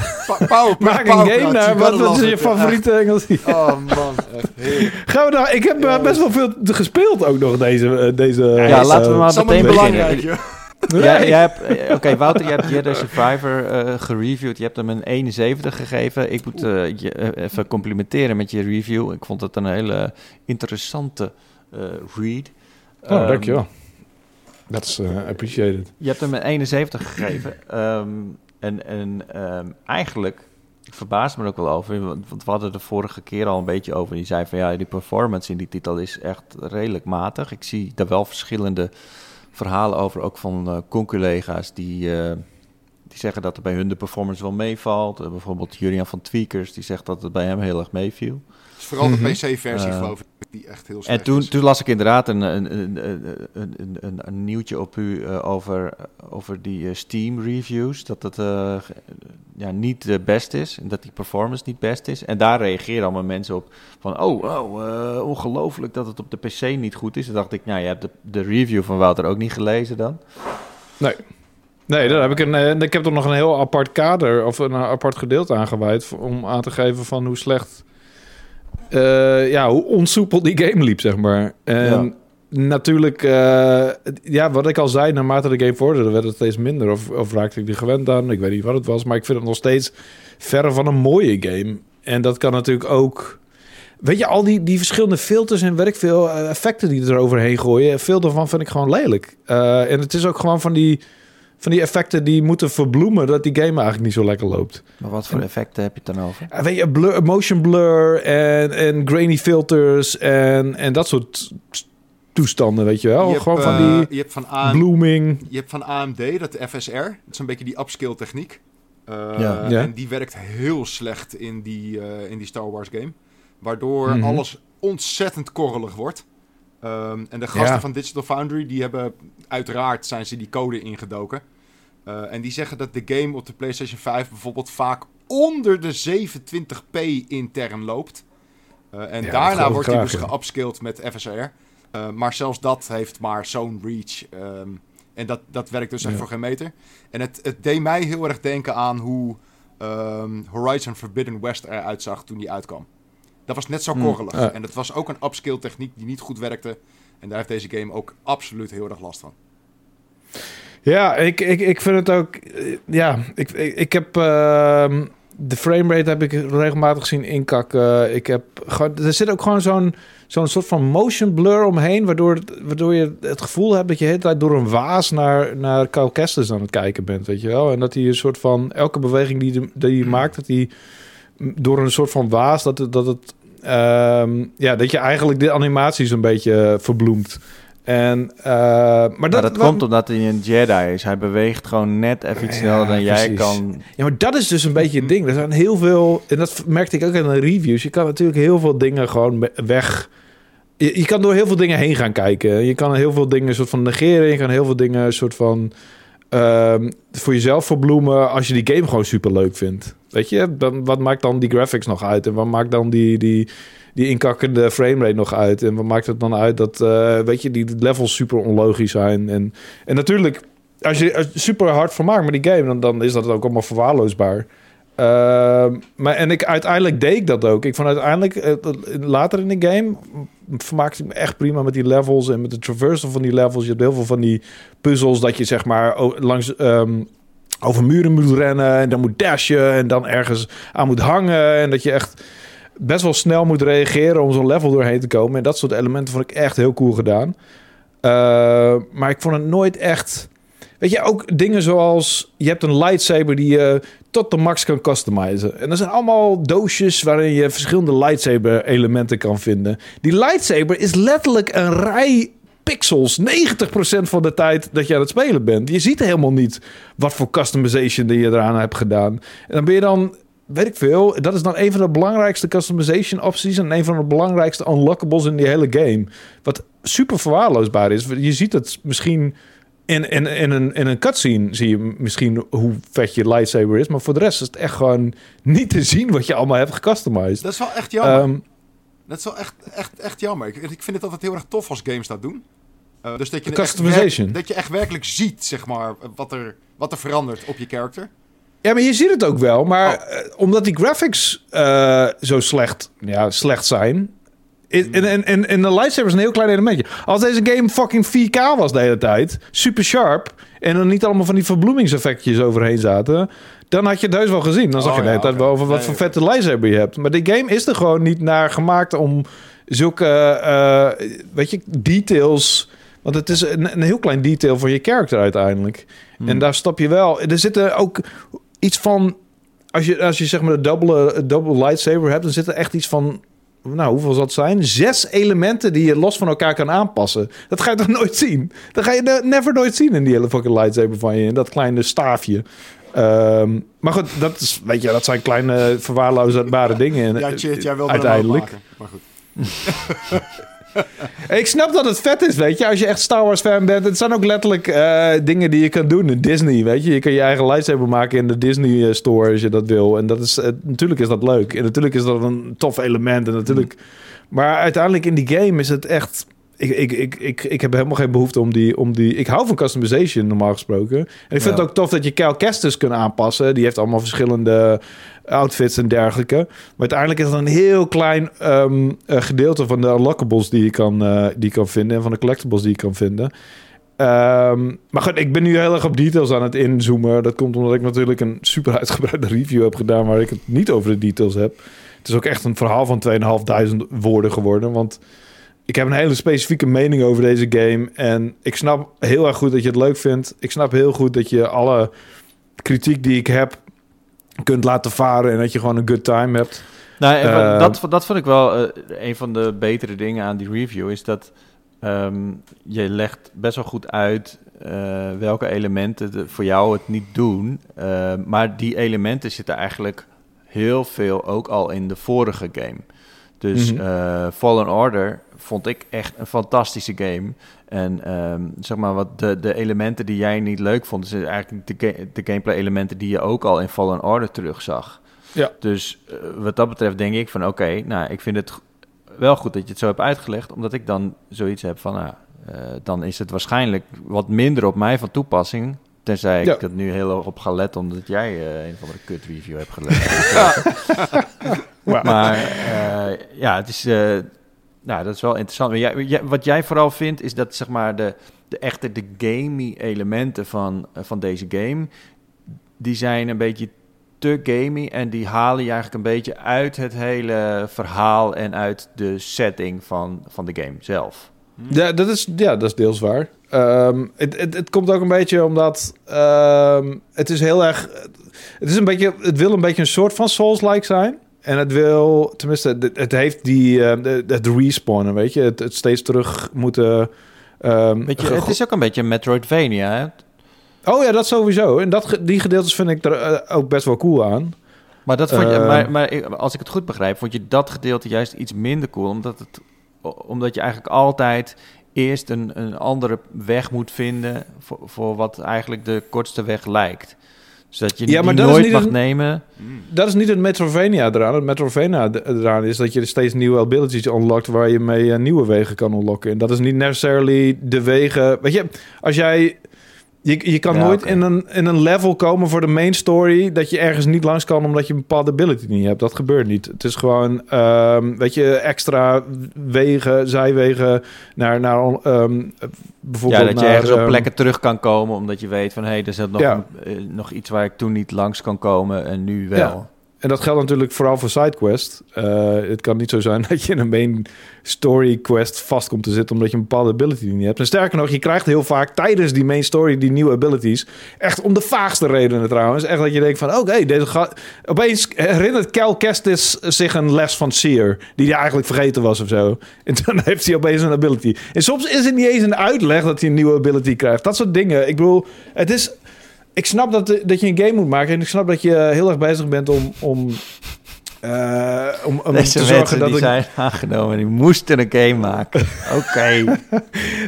Power, [laughs] maak een game naar wat, is je favoriete Engels? [laughs] Oh man, echt heerlijk. Gaan we daar? Ik heb eh, Ja. best wel veel gespeeld ook nog deze. eh, deze Ja, laten we eh, maar Dat is allemaal meteen belangrijk, joh. Ja, jij hebt, Oké, Wouter, je hebt Jedi Survivor eh, gereviewd. Je hebt hem een 71 gegeven. Ik moet je even complimenteren met je review. Ik vond het een hele interessante eh, read. Oh, Ehm, dankjewel. Dat is eh, appreciated. Je hebt hem een 71 gegeven. Ehm, en en ehm, eigenlijk ik verbaas me er ook wel over. Want we hadden de vorige keer al een beetje over. Die zei van ja, die performance in die titel is echt redelijk matig. Ik zie daar wel verschillende verhalen over, ook van eh conculega's die, eh, die zeggen dat er bij hun de performance wel meevalt. Bijvoorbeeld Julian van Tweakers, die zegt dat het bij hem heel erg meeviel. Het is vooral de Mhm. PC-versie, geloof ik, die echt heel slecht En toen, is. toen las ik inderdaad een, een, een, een, een, een, een nieuwtje op u eh, over, over die eh, Steam reviews. Dat het eh, ge- ja, niet de best is en dat die performance niet best is. En daar reageren allemaal mensen op van, oh, oh eh, ongelooflijk dat het op de PC niet goed is. Toen dacht ik, nou, je hebt de, de review van Wouter ook niet gelezen dan. Nee, daar heb ik een. ik heb er nog een heel apart kader of een apart gedeelte aan gewijd om aan te geven van hoe slecht, eh, ja, hoe onsoepel die game liep, zeg maar. En natuurlijk, eh, ja, wat ik al zei, naarmate de game vorderde, werd het steeds minder of, of raakte ik er gewend aan. Ik weet niet wat het was, maar ik vind het nog steeds verre van een mooie game. En dat kan natuurlijk ook. Weet je, al die, die verschillende filters en weet ik veel eh, effecten die er overheen gooien, veel daarvan vind ik gewoon lelijk. En het is ook gewoon van die van die effecten die moeten verbloemen dat die game eigenlijk niet zo lekker loopt. Maar wat voor effecten heb je het dan over? Eh, Weet je, blur, motion blur en, en grainy filters en, en dat soort toestanden, weet je wel. je, hebt, Gewoon van eh, die je hebt van AM, blooming. je hebt van AMD, dat FSR. Dat is een beetje die upscale techniek. Eh, Ja. Ja. En die werkt heel slecht in die, eh, in die Star Wars game. Waardoor Mhm. alles ontzettend korrelig wordt. Ehm, en de gasten Ja. van Digital Foundry, die hebben uiteraard zijn ze die code ingedoken. Eh, en die zeggen dat de game op de PlayStation 5 bijvoorbeeld vaak onder de 27p intern loopt. Eh, en Ja, daarna wordt hij dus geupscaled met FSR. Eh, maar zelfs dat heeft maar zo'n reach. ehm, en dat, dat werkt dus echt Ja. voor geen meter. En het, het deed mij heel erg denken aan hoe ehm, Horizon Forbidden West eruit zag toen die uitkwam. Dat was net zo Hmm. korrelig. En dat was ook een upscale techniek die niet goed werkte. En daar heeft deze game ook absoluut heel erg last van. Ja, ik, ik, ik vind het ook... eh, Ja, ik, ik, ik heb... ehm, de framerate heb ik regelmatig zien inkakken. Ik heb er zit ook gewoon zo'n zo'n soort van motion blur omheen... Waardoor, waardoor je het gevoel hebt dat je de hele tijd door een waas... naar, naar Kyle aan het kijken bent, weet je wel? En dat hij een soort van... Elke beweging die, de- die hij maakt, dat hij door een soort van waas... dat het... Dat het ja, dat je eigenlijk de animaties een beetje verbloemt. En, eh, maar Maar dat, dat, wat- komt omdat hij een Jedi is. Hij beweegt gewoon net even iets Ja, sneller dan jij kan. Ja, maar dat is dus een beetje het ding. Er zijn heel veel, en dat merkte ik ook in de reviews. Je kan natuurlijk heel veel dingen gewoon weg. Je, je kan door heel veel dingen heen gaan kijken. Je kan heel veel dingen soort van negeren. Je kan heel veel dingen soort van ehm, voor jezelf verbloemen als je die game gewoon super leuk vindt. Weet je, dan, wat maakt dan die graphics nog uit? En wat maakt dan die, die, die inkakkende framerate nog uit? En wat maakt het dan uit dat, eh, weet je, die levels super onlogisch zijn? En, en natuurlijk, als je er super hard van maakt met die game, dan, dan is dat ook allemaal verwaarloosbaar. Ehm, maar en ik, uiteindelijk deed ik dat ook. Ik vond uiteindelijk, eh, later in de game, vermaakte ik me echt prima met die levels en met de traversal van die levels. Je hebt heel veel van die puzzels dat je zeg maar langs ehm, over muren moet rennen en dan moet dashen en dan ergens aan moet hangen en dat je echt best wel snel moet reageren om zo'n level doorheen te komen. En dat soort elementen vond ik echt heel cool gedaan. Eh, maar ik vond het nooit echt. Weet je, ook dingen zoals je hebt een lightsaber die je tot de max kan customizen. En er zijn allemaal doosjes waarin je verschillende lightsaber elementen kan vinden. Die lightsaber is letterlijk een rij pixels 90% van de tijd dat je aan het spelen bent. Je ziet helemaal niet wat voor customization je eraan hebt gedaan. En dan ben je dan, weet ik veel, dat is dan een van de belangrijkste customization opties en een van de belangrijkste unlockables in die hele game. Wat super verwaarloosbaar is. Je ziet het misschien in, in, in, een, in een cutscene zie je misschien hoe vet je lightsaber is, maar voor de rest is het echt gewoon niet te zien wat je allemaal hebt gecustomized. Dat is wel echt jammer. Ehm, dat is wel echt, echt, echt jammer. Ik, ik vind het altijd heel erg tof als games dat doen. Uh, dus dat je, Customization. Echt, dat je echt werkelijk ziet, zeg maar, wat er, wat er verandert op je character. Ja, maar je ziet het ook wel. Maar oh. uh, omdat die graphics uh, zo slecht, ja, slecht zijn... In, in, in de lightsaber is een heel klein elementje. Als deze game fucking 4K was de hele tijd, super sharp... en er niet allemaal van die verbloemingseffectjes overheen zaten... dan had je het heus wel gezien. Dan zag oh, je de hele tijd okay. wel over wat nee, voor vette lightsaber je hebt. Maar die game is er gewoon niet naar gemaakt om zulke, uh, weet je, details... Want het is een, een, heel klein detail voor je character uiteindelijk. Hmm. En daar stap je wel... Er zitten ook iets van... Als je, als je zeg maar de double, double lightsaber hebt... dan zit er echt iets van nou, hoeveel zal het zijn? Zes elementen die je los van elkaar kan aanpassen. Dat ga je toch nooit zien? Dat ga je never nooit zien in die hele fucking lightsaber van je. In dat kleine staafje. Um, maar goed, dat, is, weet je, dat zijn kleine verwaarloosbare dingen. Ja, shit, jij wilde uiteindelijk. Maar goed. [laughs] [laughs] ik snap dat het vet is, weet je. Als je echt Star Wars fan bent. Het zijn ook letterlijk uh, dingen die je kan doen in Disney, weet je. Je kan je eigen lightsaber maken in de Disney eh, store als je dat wil. En dat is, uh, natuurlijk is dat leuk. En natuurlijk is dat een tof element. En natuurlijk... Maar uiteindelijk in die game is het echt... Ik, ik, ik, ik, ik heb helemaal geen behoefte om die, om die... Ik hou van customization normaal gesproken. En ik vind ja. het ook tof dat je Cal Kestis kunt aanpassen. Die heeft allemaal verschillende outfits en dergelijke. Maar uiteindelijk is het een heel klein um, gedeelte van de unlockables die je kan, uh, die je kan vinden. En van de collectibles die je kan vinden. Um, maar goed, ik ben nu heel erg op details aan het inzoomen. Dat komt omdat ik natuurlijk een super uitgebreide review heb gedaan... waar ik het niet over de details heb. Het is ook echt een verhaal van 2.500 woorden geworden. Want ik heb een hele specifieke mening over deze game. En ik snap heel erg goed dat je het leuk vindt. Ik snap heel goed dat je alle kritiek die ik heb kunt laten varen en dat je gewoon een good time hebt. Nou, uh, dat, dat vond ik wel uh, een van de betere dingen aan die review, is dat um, je legt best wel goed uit uh, welke elementen voor jou het niet doen. maar die elementen zitten eigenlijk heel veel ook al in de vorige game. Dus mm -hmm. Fallen Order vond ik echt een fantastische game. En um, zeg maar, wat de, de elementen die jij niet leuk vond, zijn eigenlijk de, de gameplay elementen die je ook al in Fallen Order terugzag. Ja. Dus uh, wat dat betreft denk ik van oké, okay, nou, ik vind het wel goed dat je het zo hebt uitgelegd, omdat ik dan zoiets heb van, nou, uh, dan is het waarschijnlijk wat minder op mij van toepassing. Tenzij ik ja. het nu heel erg op ga letten, omdat jij uh, een van de kut review hebt gelezen. [laughs] ja. maar ja, het is nou, dat is wel interessant. Maar jij, jij, wat jij vooral vindt, is dat zeg maar de, de echte de gamey elementen van, uh, van deze game, die zijn een beetje te gamey en die halen je eigenlijk een beetje uit het hele verhaal en uit de setting van, van de game zelf. Ja, dat is, ja, dat is deels waar. Um, het, het, het, komt ook een beetje omdat um, het is heel erg. Het is een beetje. Het wil een beetje een soort van Souls-like zijn. En het wil, tenminste, het heeft die, uh, het respawnen, weet je, het, het steeds terug moeten. Um, weet je, het is ook een beetje Metroidvania, hè? Oh ja, dat sowieso. En dat, die gedeeltes vind ik er uh, ook best wel cool aan. Maar, dat vond je, uh, maar, maar als ik het goed begrijp, vond je dat gedeelte juist iets minder cool, omdat, het, omdat je eigenlijk altijd eerst een, een andere weg moet vinden voor, voor wat eigenlijk de kortste weg lijkt. Zodat je ja, maar die nooit mag een, nemen. Dat is niet het Metrovania eraan. Het Metrovania eraan is dat je steeds nieuwe abilities unlockt... waar je mee uh, nieuwe wegen kan unlocken. En dat is niet necessarily de wegen... Weet je, als jij je, je kan ja, nooit okay. in, een, in een level komen voor de main story dat je ergens niet langs kan omdat je een bepaalde ability niet hebt. Dat gebeurt niet. Het is gewoon, um, weet je, extra wegen, zijwegen naar, naar um, bijvoorbeeld. Ja, dat naar, je ergens um, op plekken terug kan komen omdat je weet van hé, hey, er zit nog, ja. een, uh, nog iets waar ik toen niet langs kan komen en nu wel. Ja. En dat geldt natuurlijk vooral voor sidequest. Uh, het kan niet zo zijn [laughs] dat je in een main story quest vast komt te zitten omdat je een bepaalde ability niet hebt. En sterker nog, je krijgt heel vaak tijdens die main story die nieuwe abilities. Echt om de vaagste redenen trouwens. Echt dat je denkt van, oké, deze gaat... Opeens herinnert Cal Kestis zich een les van Seer, die hij eigenlijk vergeten was of zo. En dan [laughs] heeft hij opeens een ability. En soms is het niet eens een uitleg dat hij een nieuwe ability krijgt. Dat soort dingen. Ik bedoel, het is ik snap dat, dat je een game moet maken. En ik snap dat je heel erg bezig bent om, om Eh, om om Deze te zorgen dat die ik... zijn aangenomen, die moesten een game maken. [laughs] Oké.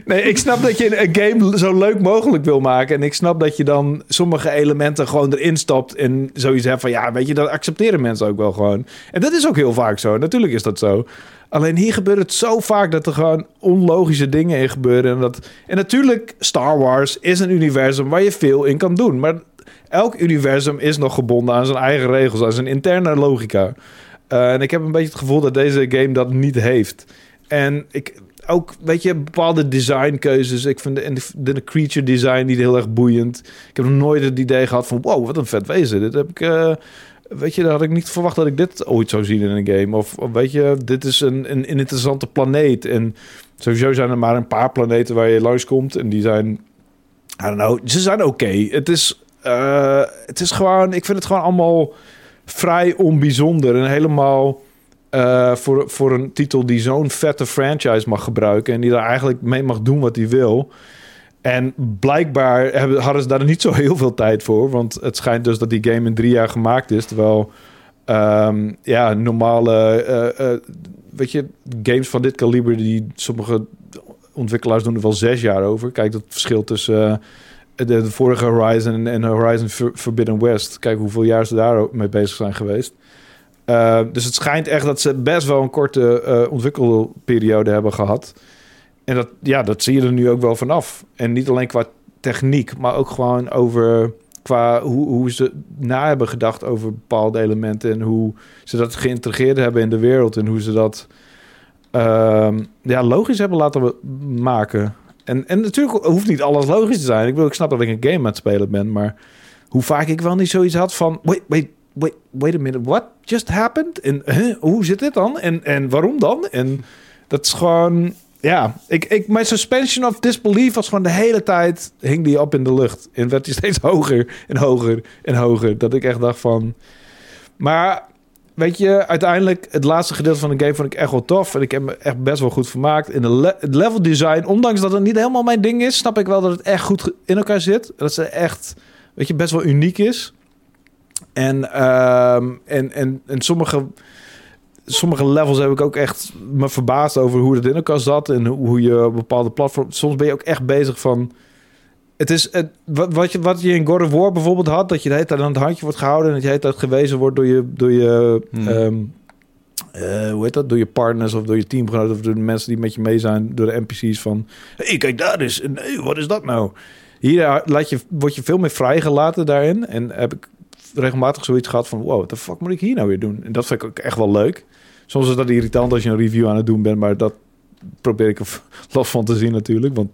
Nee, ik snap dat je een game zo leuk mogelijk wil maken. En ik snap dat je dan sommige elementen gewoon erin stopt. En zoiets hebt van, ja, weet je, dat accepteren mensen ook wel gewoon. En dat is ook heel vaak zo. Natuurlijk is dat zo. Alleen hier gebeurt het zo vaak dat er gewoon onlogische dingen in gebeuren. En, dat, en natuurlijk, Star Wars is een universum waar je veel in kan doen. Maar elk universum is nog gebonden aan zijn eigen regels, aan zijn interne logica. Eh, en ik heb een beetje het gevoel dat deze game dat niet heeft. En ik ook, weet je, bepaalde designkeuzes. Ik vind de, de creature design niet heel erg boeiend. Ik heb nog nooit het idee gehad van, wow, wat een vet wezen. Dit heb ik, eh, weet je, daar had ik niet verwacht dat ik dit ooit zou zien in een game. Of, weet je, dit is een, een, een interessante planeet. En sowieso zijn er maar een paar planeten waar je langskomt. En die zijn, I don't know, ze zijn oké. Het is, eh, het is gewoon, ik vind het gewoon allemaal vrij onbijzonder. En helemaal eh, voor, voor een titel die zo'n vette franchise mag gebruiken. En die daar eigenlijk mee mag doen wat hij wil. En blijkbaar hebben, hadden ze daar niet zo heel veel tijd voor. Want het schijnt dus dat die game in drie jaar gemaakt is. Terwijl ehm, ja, normale eh, eh, weet je, games van dit kaliber, die sommige ontwikkelaars doen er wel zes jaar over. Kijk, dat verschil tussen eh, de, vorige Horizon en Horizon For- Forbidden West. Kijk hoeveel jaar ze daar mee bezig zijn geweest. Uh, dus het schijnt echt dat ze best wel een korte uh, ontwikkelperiode hebben gehad. En dat, ja, dat zie je er nu ook wel vanaf. En niet alleen qua techniek, maar ook gewoon over qua hoe, hoe ze na hebben gedacht over bepaalde elementen en hoe ze dat geïntegreerd hebben in de wereld en hoe ze dat uh, ja, logisch hebben laten maken. En, en natuurlijk hoeft niet alles logisch te zijn. Ik wil, ik snap dat ik een game aan het spelen ben, maar hoe vaak ik wel niet zoiets had van, wait, wait, wait, wait a minute, what just happened? En hoe zit dit dan? En, en waarom dan? En dat is gewoon, ja, ik, ik, mijn suspension of disbelief was gewoon de hele tijd, hing die op in de lucht. En werd die steeds [laughs] hoger en hoger en hoger. Dat ik echt dacht van, maar weet je, uiteindelijk het laatste gedeelte van de game vond ik echt wel tof. En ik heb me echt best wel goed vermaakt. In de het level design, ondanks dat het niet helemaal mijn ding is, snap ik wel dat het echt goed in elkaar zit. Dat ze echt, weet je, best wel uniek is. En, um, en, en, en sommige, sommige levels heb ik ook echt me verbaasd over hoe het in elkaar zat. En hoe je op bepaalde platforms... Soms ben je ook echt bezig van... Het is het, wat, wat, je, wat je in God of War bijvoorbeeld had... dat je de hele tijd aan het handje wordt gehouden... en dat je de hele tijd gewezen wordt door je... Door je hmm. um, uh, hoe heet dat? Door je partners of door je teamgenoten... of door de mensen die met je mee zijn... door de NPC's van... Hey, kijk daar eens. Nee, wat is dat nou? Hier laat je, word je veel meer vrijgelaten daarin. En heb ik regelmatig zoiets gehad van... wow, wat de fuck moet ik hier nou weer doen? En dat vind ik ook echt wel leuk. Soms is dat irritant als je een review aan het doen bent... maar dat probeer ik er los [laughs] van te zien natuurlijk. Want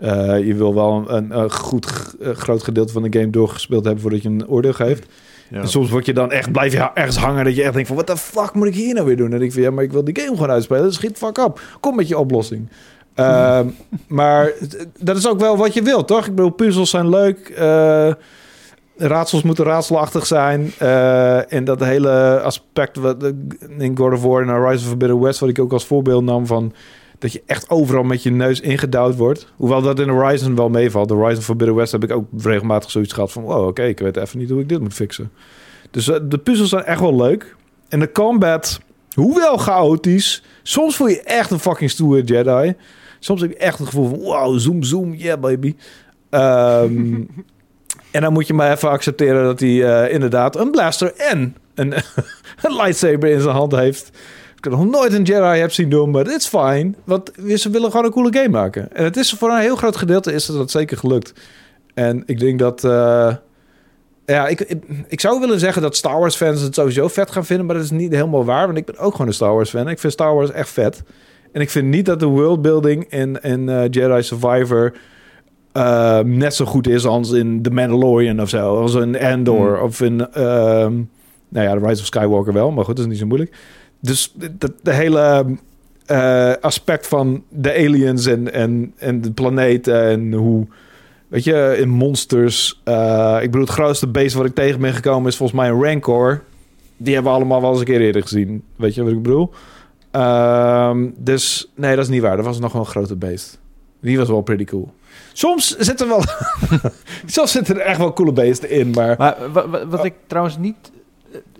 uh, je wil wel een, een, een goed uh, groot gedeelte van de game doorgespeeld hebben... voordat je een oordeel geeft. Ja. En soms word je dan echt, blijf je ergens hangen dat je echt denkt van... wat de fuck moet ik hier nou weer doen? En ik van, ja, maar ik wil die game gewoon uitspelen. Schiet fuck op. Kom met je oplossing. Uh, [laughs] maar dat is ook wel wat je wilt, toch? Ik bedoel, puzzels zijn leuk. Uh, raadsels moeten raadselachtig zijn. Uh, en dat hele aspect wat in God of War en Horizon Forbidden West... wat ik ook als voorbeeld nam van... dat je echt overal met je neus ingedouwd wordt. Hoewel dat in Horizon wel meevalt. De Horizon Forbidden West heb ik ook regelmatig zoiets gehad van... wow, oké, ik weet even niet hoe ik dit moet fixen. Dus uh, de puzzels zijn echt wel leuk. En de combat, hoewel chaotisch... soms voel je echt een fucking stoere Jedi... Soms heb je echt het gevoel van, wow, zoom, zoom, yeah baby. Um, [laughs] dan moet je maar even accepteren dat hij uh, inderdaad een blaster en [laughs] een, lightsaber in zijn hand heeft. Ik heb nog nooit een Jedi heb zien doen, maar it's fine. Want ze willen gewoon een coole game maken. En het is voor een heel groot gedeelte is dat zeker gelukt. En ik denk dat... Uh, ja, ik, ik, zou willen zeggen dat Star Wars fans het sowieso vet gaan vinden, maar dat is niet helemaal waar. Want ik ben ook gewoon een Star Wars fan. Ik vind Star Wars echt vet. En ik vind niet dat de worldbuilding in, in uh, Jedi Survivor uh, net zo goed is als in The Mandalorian of zo. Als in Andor mm. of in... Uh, nou ja, The Rise of Skywalker wel, maar goed, dat is niet zo moeilijk. Dus de, de hele uh, aspect van de aliens en, en, en de planeten en hoe... Weet je, in monsters... Uh, ik bedoel, het grootste beest wat ik tegen ben gekomen is volgens mij een Rancor. Die hebben we allemaal wel eens een keer eerder gezien. Weet je wat ik bedoel? Um, dus nee, dat is niet waar. Dat was nog wel een grote beest. Die was wel pretty cool. Soms zitten wel. [laughs] soms zitten er echt wel coole beesten in, maar. Maar wat, ik trouwens niet.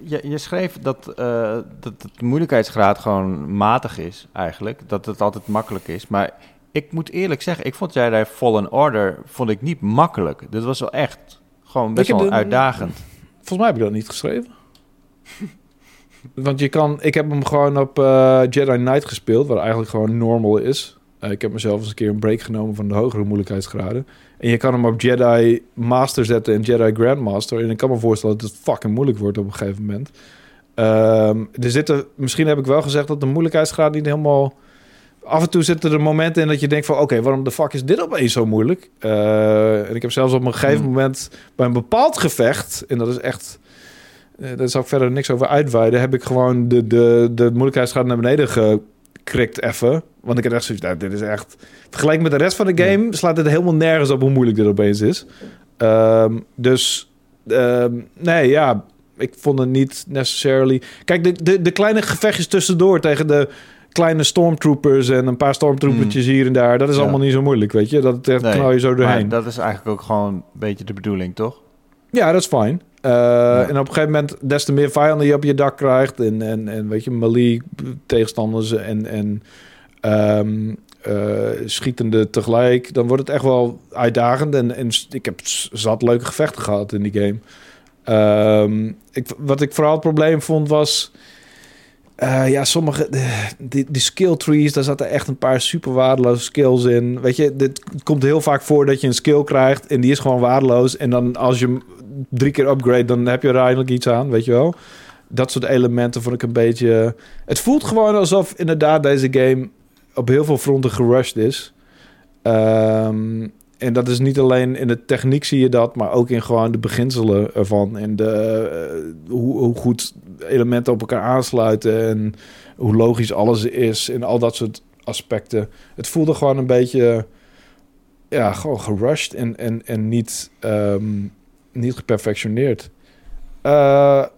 je, je schreef dat, eh, dat de moeilijkheidsgraad gewoon matig is, eigenlijk. Dat het altijd makkelijk is. Maar ik moet eerlijk zeggen, ik vond jij daar Fallen Order vond ik niet makkelijk. Dit was wel echt gewoon best wel de- uitdagend. Volgens mij heb ik dat niet geschreven. [laughs] Want je kan... Ik heb hem gewoon op eh, Jedi Knight gespeeld, wat eigenlijk gewoon normal is. Eh, ik heb mezelf eens een keer een break genomen van de hogere moeilijkheidsgraden. En je kan hem op Jedi Master zetten en Jedi Grandmaster. En ik kan me voorstellen dat het fucking moeilijk wordt op een gegeven moment. Ehm, er zitten, misschien heb ik wel gezegd dat de moeilijkheidsgraad niet helemaal... Af en toe zitten er momenten in dat je denkt van... oké, waarom de fuck is dit opeens zo moeilijk? Eh, en ik heb zelfs op een gegeven Hmm. moment bij een bepaald gevecht... en dat is echt... eh, daar zal ik verder niks over uitweiden... heb ik gewoon de, de, de moeilijkheidsgraad naar beneden gekrikt even. Want ik had echt zoiets... Nou, dit is echt... Vergeleken met de rest van de game... slaat dit helemaal nergens op hoe moeilijk dit opeens is. Ehm, dus... ehm, nee, ja... Ik vond het niet necessarily... Kijk, de, de, de kleine gevechtjes tussendoor tegen de kleine stormtroopers en een paar stormtroopertjes hier en daar. Dat is Ja. allemaal niet zo moeilijk, weet je. Dat echt Nee, knal je zo doorheen. Dat is eigenlijk ook gewoon een beetje de bedoeling, toch? Ja, dat is fijn. Eh, En op een gegeven moment, des te meer vijanden je op je dak krijgt... en, en, en weet je, melee tegenstanders en, en ehm, eh, schietende tegelijk... dan wordt het echt wel uitdagend. En, en ik heb zat leuke gevechten gehad in die game. Ehm, ik, wat ik vooral het probleem vond was... eh, ja, sommige... Die, die skill trees, daar zaten echt een paar super waardeloze skills in. Weet je, dit komt heel vaak voor dat je een skill krijgt... en die is gewoon waardeloos. En dan als je hem drie keer upgrade, dan heb je er eindelijk iets aan, weet je wel. Dat soort elementen vond ik een beetje... Het voelt gewoon alsof inderdaad deze game op heel veel fronten gerushed is. Ehm, en dat is niet alleen in de techniek zie je dat, maar ook in gewoon de beginselen ervan. En de, eh, hoe, hoe goed elementen op elkaar aansluiten en hoe logisch alles is en al dat soort aspecten. Het voelde gewoon een beetje, ja, gewoon gerushed en, en, en niet, ehm, niet geperfectioneerd. Eh,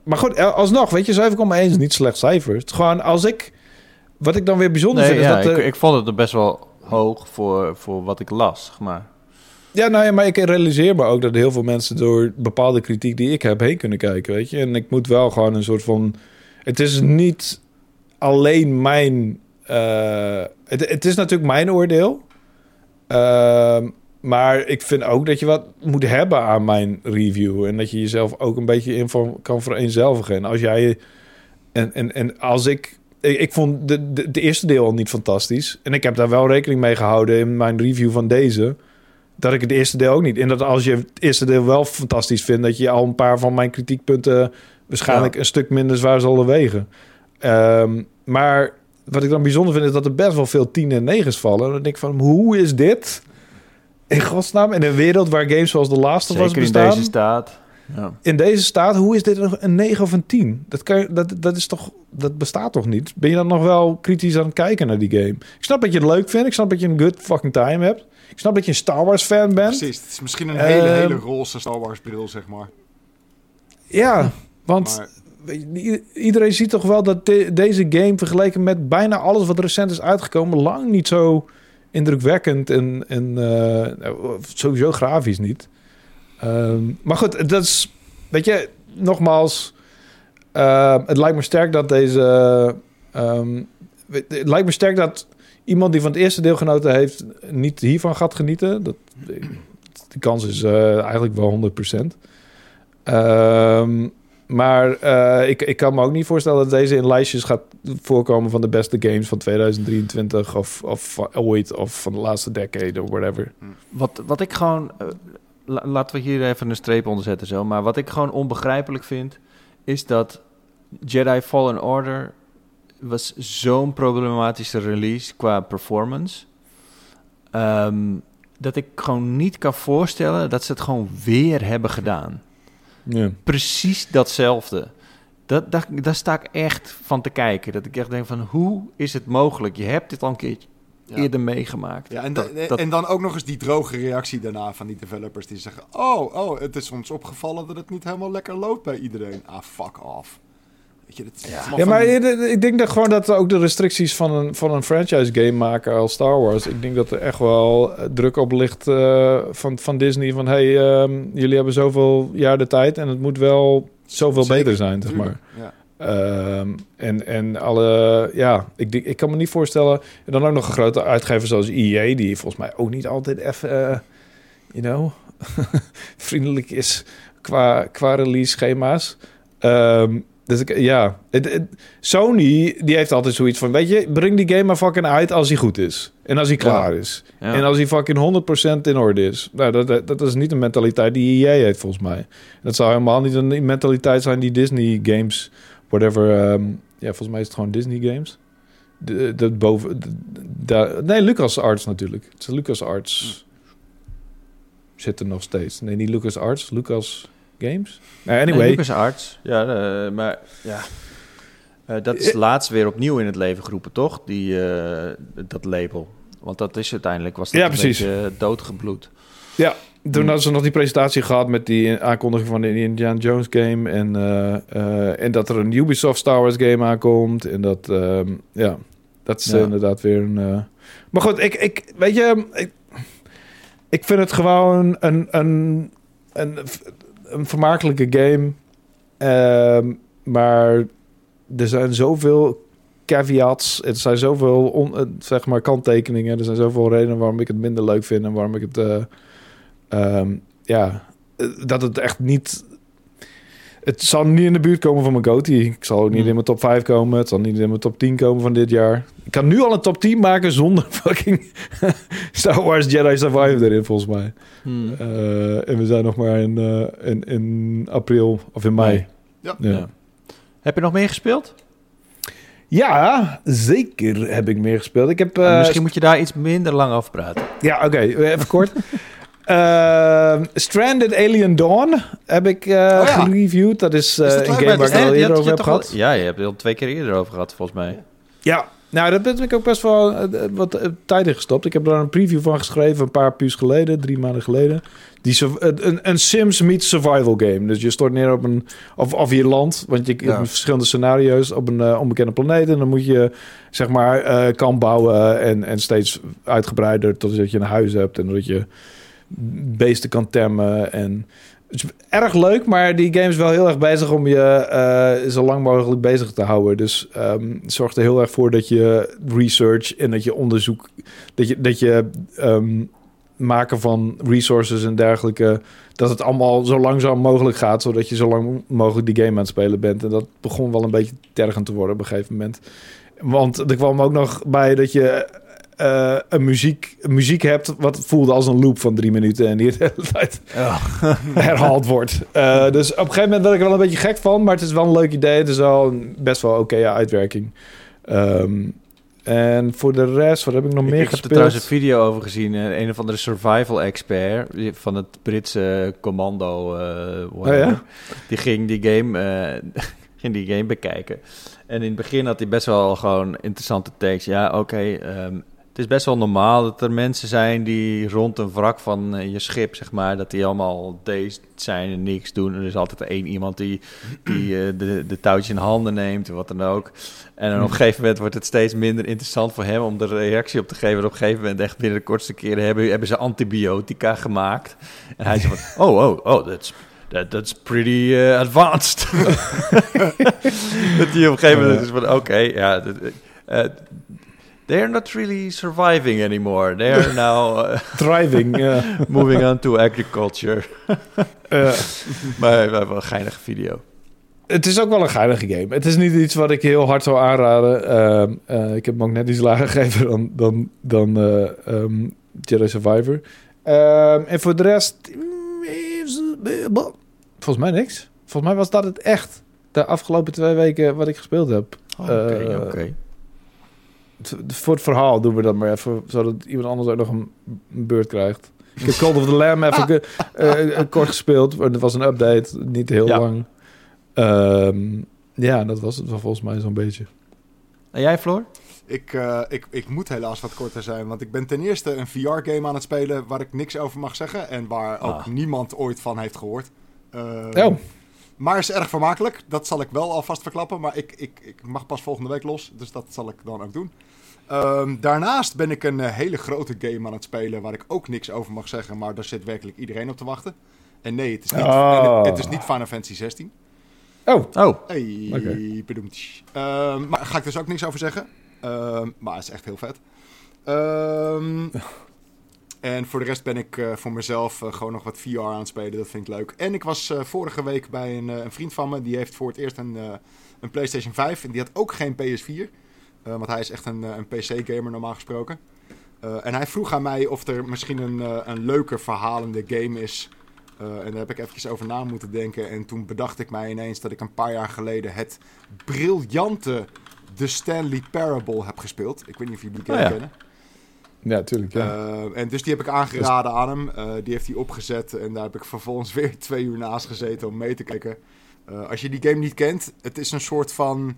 maar goed, eh, alsnog, weet je, 7,1 is niet slecht cijfer. Het gewoon als ik, wat ik dan weer bijzonder Nee, vind, ja, is dat ik, er- ik vond het er best wel hoog voor, voor wat ik las, zeg maar. Ja, nou ja, maar ik realiseer me ook dat heel veel mensen door bepaalde kritiek die ik heb heen kunnen kijken, weet je. En ik moet wel gewoon een soort van... Het is niet alleen mijn... eh, het, het is natuurlijk mijn oordeel. Ehm, maar ik vind ook dat je wat moet hebben aan mijn review. En dat je jezelf ook een beetje in kan vereenzelvigen. En als jij... En, en, en als ik... Ik, vond de, de, de eerste deel al niet fantastisch. En ik heb daar wel rekening mee gehouden in mijn review van deze dat ik het eerste deel ook niet. En dat als je het eerste deel wel fantastisch vindt, dat je al een paar van mijn kritiekpunten waarschijnlijk Ja. een stuk minder zwaar zal wegen. Ehm, maar wat ik dan bijzonder vind, is dat er best wel veel tien en negens vallen. En dan denk ik van, hoe is dit? In godsnaam, in een wereld waar games zoals The Last of Us Zeker in bestaan, deze staat. Ja. in deze staat, hoe is dit een, een 9 of een 10? Dat, kan, dat, dat, is toch, dat bestaat toch niet? Ben je dan nog wel kritisch aan het kijken naar die game? Ik snap dat je het leuk vindt. Ik snap dat je een good fucking time hebt. Ik snap dat je een Star Wars fan bent. Precies, het is misschien een hele, Ehm, hele roze Star Wars bril, zeg maar. Ja, want Maar iedereen ziet toch wel dat de- deze game vergeleken met bijna alles wat recent is uitgekomen, lang niet zo indrukwekkend en, en eh, sowieso grafisch niet. Ehm, maar goed, dat is, weet je, nogmaals, eh, het lijkt me sterk dat deze, ehm, het lijkt me sterk dat iemand die van het eerste deel genoten heeft, niet hiervan gaat genieten. Dat, de kans is eh, eigenlijk wel 100%. Ehm, maar eh, ik, ik kan me ook niet voorstellen dat deze in lijstjes gaat voorkomen van de beste games van 2023 of, of ooit of van de laatste decade of whatever. Wat, wat ik gewoon... eh, la- laten we hier even een streep onder zetten zo. Maar wat ik gewoon onbegrijpelijk vind... is dat Jedi Fallen Order... was zo'n problematische release qua performance... ehm, dat ik gewoon niet kan voorstellen... dat ze het gewoon weer hebben gedaan. Ja. precies datzelfde. Dat, daar, daar sta ik echt van te kijken. Dat ik echt denk van, hoe is het mogelijk? Je hebt dit al een keertje Ja. eerder meegemaakt. Ja, en, Dat- dat- en dan ook nog eens die droge reactie daarna van die developers die zeggen... Oh, oh, het is ons opgevallen dat het niet helemaal lekker loopt bij iedereen. Ah, fuck off. Weet je, dat is allemaal Ja, maar ik- denk dat gewoon dat ook de restricties van een, van een franchise game maken als Star Wars. Ik denk dat er echt wel eh, druk op ligt eh, van, van Disney. Van hey, ehm, jullie hebben zoveel jaar de tijd en het moet wel zoveel Zeker, beter zijn, zeg maar. Ja. Ehm, en, en alle, ja, ik, ik kan me niet voorstellen. En dan ook nog een grote uitgever zoals EA, die volgens mij ook niet altijd even, eh, you know, [laughs] vriendelijk is qua, qua release schema's. Ehm, dus ik, ja, het, het- Sony die heeft altijd zoiets van, weet je, breng die game maar fucking uit als hij goed is. En als hij klaar is. Ja. En als hij fucking 100% in orde is. Nou, dat, dat, dat is niet een mentaliteit die EA heeft volgens mij. Dat zou helemaal niet een mentaliteit zijn die Disney games, whatever. ehm, ja, volgens mij is het gewoon Disney games. De, de boven, de- de- nee, Lucas Arts natuurlijk. Het is Lucas Arts. Zit er nog steeds. Nee, niet Lucas Arts, Lucas Games. Nou, anyway. Nee, Arts. Ja, eh, maar ja. Eh, dat is laatst weer opnieuw in het leven geroepen, toch? Die, dat label. Want dat is uiteindelijk, was dat Ja, een precies. beetje doodgebloed. Ja, toen hadden ze nog die presentatie gehad met die aankondiging van de Indiana Jones game. En, en dat er een Ubisoft Star Wars game aankomt. En dat, ehm, ja, dat is Ja. inderdaad weer een... Maar goed, ik, ik, weet je, ik, ik vind het gewoon een, een, een, een vermakelijke game. Ehm, maar er zijn zoveel caveats. Er zijn zoveel eh, zeg maar kanttekeningen. Er zijn zoveel redenen waarom ik het minder leuk vind en waarom ik het. eh, ehm, ja, eh, dat het echt niet. Het zal niet in de buurt komen van mijn GOTY. Ik zal ook niet Hmm. in mijn top 5 komen. Het zal niet in mijn top 10 komen van dit jaar. Ik kan nu al een top 10 maken zonder [laughs] fucking Star Wars Jedi Survivor erin, volgens mij. Hmm. Eh, en we zijn nog maar in, eh, in, in april of in mei. Ja. Ja. Ja. Heb je nog meer gespeeld? Ja, zeker heb ik meer gespeeld. Ik heb... Nou, eh, misschien moet je daar iets minder lang over praten. Ja, oké. even kort. [laughs] Ehm, Stranded Alien Dawn heb ik eh Oh ja. gereviewd. Dat is, eh, dat een game Maar waar ik dat- al eerder over heb al- gehad. Ja, je hebt er al twee keer eerder over gehad, volgens mij. Ja, nou, daar ben ik ook best wel eh, wat tijd in gestopt. Ik heb daar een preview van geschreven een paar puurs geleden, drie maanden geleden. Die een, een Sims meets survival game. Dus je stort neer op een of, of je land, want je Ja. hebt verschillende scenario's op een onbekende planeet en dan moet je zeg maar eh kamp bouwen en, en steeds uitgebreider totdat je een huis hebt en dat je beesten kan temmen en het is erg leuk, maar die game is wel heel erg bezig om je eh, zo lang mogelijk bezig te houden. Dus ehm zorg er heel erg voor dat je research en dat je onderzoek, dat je, dat je ehm, maken van resources en dergelijke, dat het allemaal zo langzaam mogelijk gaat, zodat je zo lang mogelijk die game aan het spelen bent. En dat begon wel een beetje tergend te worden op een gegeven moment. Want er kwam ook nog bij dat je eh, een muziek, muziek hebt wat voelde als een loop van drie minuten en die de [laughs] hele tijd herhaald wordt. Eh, dus op een gegeven moment werd ik er wel een beetje gek van, maar het is wel een leuk idee. Het is wel een best wel oké uitwerking. Ehm, en voor de rest, wat heb ik nog Ik, meer ik heb er gespeeld? trouwens een video over gezien. eh, Een of andere survival expert van het Britse commando. whatever. Oh ja? Die ging die game, [laughs] ging die game bekijken. En in het begin had hij best wel gewoon interessante tekst. Ja, oké. ehm, het is best wel normaal dat er mensen zijn die rond een wrak van eh, je schip, zeg maar, dat die allemaal deze zijn en niks doen. Er is altijd één iemand die, die eh, de, de touwtje in handen neemt, wat dan ook. En dan op een gegeven moment wordt het steeds minder interessant voor hem om er reactie op te geven. En op een gegeven moment, echt binnen de kortste keren, hebben, hebben ze antibiotica gemaakt. En hij zegt van, [laughs] oh, oh, oh, that's, that, that's pretty eh, advanced. [laughs] dat hij op een gegeven moment is van, oké, ja, dat, they are not really surviving anymore. They are [laughs] now eh, Thriving, [laughs] moving on to agriculture. [laughs] Eh, maar wel een geinige video. het is ook wel een geinige game. Het is niet iets wat ik heel hard zou aanraden. Ehm, eh, ik heb hem ook net iets lager gegeven dan, dan, dan eh, ehm, Jedi Survivor. Ehm, en voor de rest... Volgens mij niks. Volgens mij was dat het echt. De afgelopen twee weken wat ik gespeeld heb. Oké, Eh, oké. Voor het verhaal doen we dat maar even, zodat iemand anders ook nog een, een beurt krijgt. Ik heb Call of the Lamb even eh, [laughs] kort gespeeld. Het was een update, niet heel Ja. lang. Ehm, ja, dat was het wel volgens mij zo'n beetje. En jij, Floor? Ik, eh, ik, ik moet helaas wat korter zijn, want ik ben ten eerste een VR-game aan het spelen waar ik niks over mag zeggen en waar ook Ah. niemand ooit van heeft gehoord. Eh, Oh, Maar is erg vermakelijk, dat zal ik wel alvast verklappen, maar ik, ik, ik mag pas volgende week los, dus dat zal ik dan ook doen. Ehm, daarnaast ben ik een eh, hele grote game aan het spelen waar ik ook niks over mag zeggen, maar daar zit werkelijk iedereen op te wachten. En nee, het is niet, Oh. en het, het is niet Final Fantasy 16. Oh, Oh, Hey, bedoemd. Ehm, maar daar ga ik dus ook niks over zeggen. Ehm, maar het is echt heel vet. Ehm, en voor de rest ben ik eh, voor mezelf eh, gewoon nog wat VR aan het spelen. Dat vind ik leuk. En ik was eh, vorige week bij een, een vriend van me. Die heeft voor het eerst een, een PlayStation 5. En die had ook geen PS4. Eh, want hij is echt een, een PC-gamer normaal gesproken. En hij vroeg aan mij of er misschien een, eh, een leuke verhalende game is. En daar heb ik eventjes over na moeten denken. En toen bedacht ik mij ineens dat ik een paar jaar geleden het briljante The Stanley Parable heb gespeeld. Ik weet niet of jullie die game Oh ja. kennen. Ja, tuurlijk. Ja. Eh, en dus die heb ik aangeraden aan hem. Eh, die heeft hij opgezet. En daar heb ik vervolgens [laughs] weer twee uur naast gezeten om mee te kijken. Eh, als je die game niet kent, het is een soort van.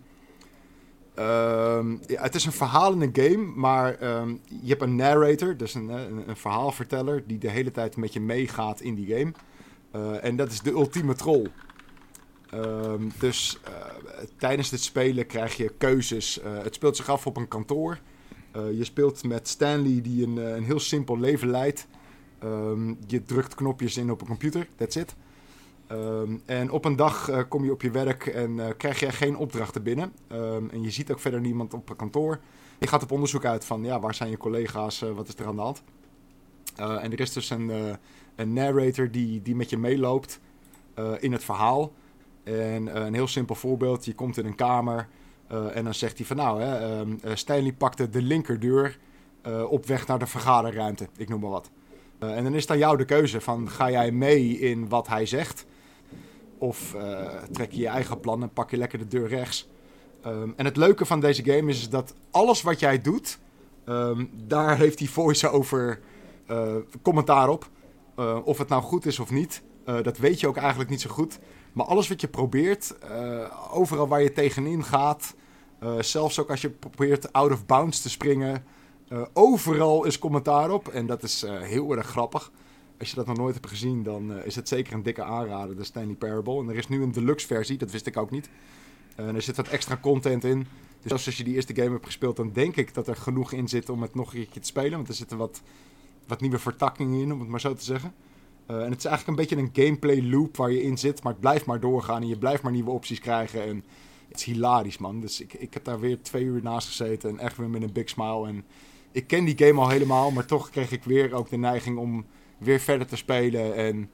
ehm, ja, het is een verhalende game, maar ehm, je hebt een narrator, dus een, een, een verhaalverteller, die de hele tijd met je meegaat in die game. En dat is de ultieme troll. Ehm, dus tijdens het spelen krijg je keuzes. Het speelt zich af op een kantoor. Eh, je speelt met Stanley, die een, eh, een heel simpel leven leidt. Ehm, je drukt knopjes in op een computer, that's it. Ehm, en op een dag eh, kom je op je werk en krijg je geen opdrachten binnen. Ehm, en je ziet ook verder niemand op een kantoor. Je gaat op onderzoek uit van, ja, waar zijn je collega's, wat is er aan de hand? En er is dus een, een narrator die, die met je meeloopt in het verhaal. En een heel simpel voorbeeld, je komt in een kamer eh, en dan zegt hij van, nou, hè, ehm, eh, Stanley pakte de linkerdeur eh, op weg naar de vergaderruimte, ik noem maar wat. En dan is aan jou de keuze van, ga jij mee in wat hij zegt? Of trek je je eigen plan en pak je lekker de deur rechts? Ehm, en het leuke van deze game is dat alles wat jij doet, ehm, daar heeft hij voice-over eh, commentaar op. Of het nou goed is of niet, eh, dat weet je ook eigenlijk niet zo goed. Maar alles wat je probeert, eh, overal waar je tegenin gaat, eh, zelfs ook als je probeert out of bounds te springen, overal is commentaar op. En dat is heel erg grappig. Als je dat nog nooit hebt gezien, dan is het zeker een dikke aanrader, de Stanley Parable. En er is nu een deluxe versie, dat wist ik ook niet. En er zit wat extra content in. Dus als je die eerste game hebt gespeeld, dan denk ik dat er genoeg in zit om het nog een keertje te spelen. Want er zitten wat, wat nieuwe vertakkingen in, om het maar zo te zeggen. Eh, en het is eigenlijk een beetje een gameplay loop waar je in zit. Maar het blijft maar doorgaan en je blijft maar nieuwe opties krijgen. En het is hilarisch, man. Dus ik, ik heb daar weer twee uur naast gezeten en echt weer met een big smile. En ik ken die game al helemaal, maar toch kreeg ik weer ook de neiging om weer verder te spelen. En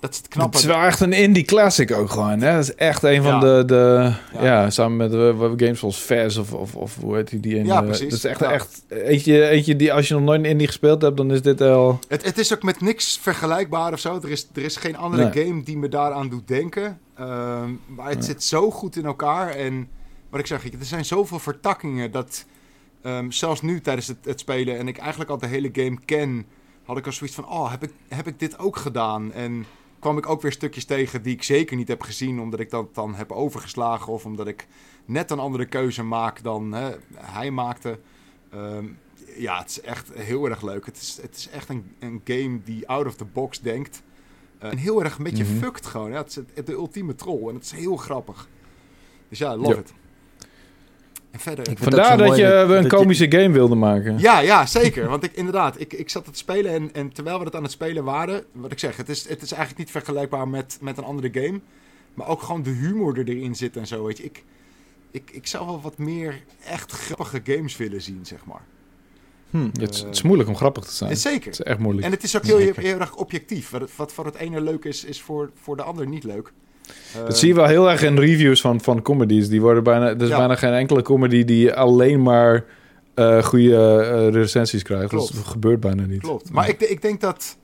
dat is het is wel echt een indie classic ook gewoon. Hè? Dat is echt een van Ja. de, de Ja. ja. samen met eh, games zoals Fez of, of, of hoe heet die? die ene, Ja, eh, precies. Dat is echt, Ja. echt eentje, eentje die als je nog nooit een indie gespeeld hebt, dan is dit wel... Het, het is ook met niks vergelijkbaar of zo. Er is, er is geen andere Nee. game die me daaraan doet denken. Ehm, maar het zit zo goed in elkaar. En wat ik zeg, er zijn zoveel vertakkingen dat ehm, zelfs nu tijdens het, het spelen en ik eigenlijk al de hele game ken, had ik al zoiets van: oh, heb ik, heb ik dit ook gedaan? En kwam ik ook weer stukjes tegen die ik zeker niet heb gezien, omdat ik dat dan heb overgeslagen of omdat ik net een andere keuze maak dan hè, hij maakte. Ehm, ja, het is echt heel erg leuk. Het is, het is echt een, een game die out of the box denkt. Eh, en heel erg een beetje Mhm. fucked gewoon. Ja, het is het- de ultieme troll. En het is heel grappig. Dus ja, love Ja. it. En verder... Ik vind het Vandaar dat je mooi we een je- komische game wilde maken. Ja, ja, zeker. Want ik, inderdaad, ik, ik zat het spelen en, en terwijl we het aan het spelen waren... Wat ik zeg, het is, het is eigenlijk niet vergelijkbaar met, met een andere game. Maar ook gewoon de humor er erin zit en zo, weet je. Ik, ik, ik zou wel wat meer echt grappige games willen zien, zeg maar. Hm. Het, is, het is moeilijk om grappig te zijn. En zeker. Het is echt moeilijk. En het is ook heel, heel erg objectief. Wat, wat voor het ene leuk is, is voor, voor de ander niet leuk. Dat zie je wel heel erg in reviews van, van comedies. Die worden bijna, er is Ja. bijna geen enkele comedy die alleen maar eh goede eh, recensies krijgt. Klopt. Dat gebeurt bijna niet. Klopt. Maar ik, ik denk dat,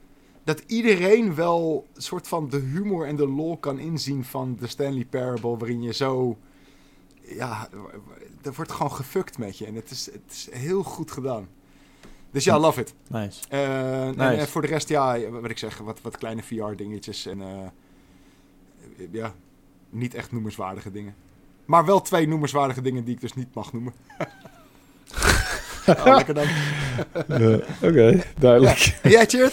dat iedereen wel een soort van de humor en de lol kan inzien van de Stanley Parable. Waarin je zo... Ja, er wordt gewoon gefukt met je. En het is, het is heel goed gedaan. Dus ja, love it. Nice. Eh, en, Nice. eh, voor de rest, ja, wat ik zeg, wat, wat kleine VR-dingetjes. En eh, ja, niet echt noemenswaardige dingen. Maar wel twee noemenswaardige dingen die ik dus niet mag noemen. [laughs] oh, lekker dan. Ja, Oké, duidelijk. En jij?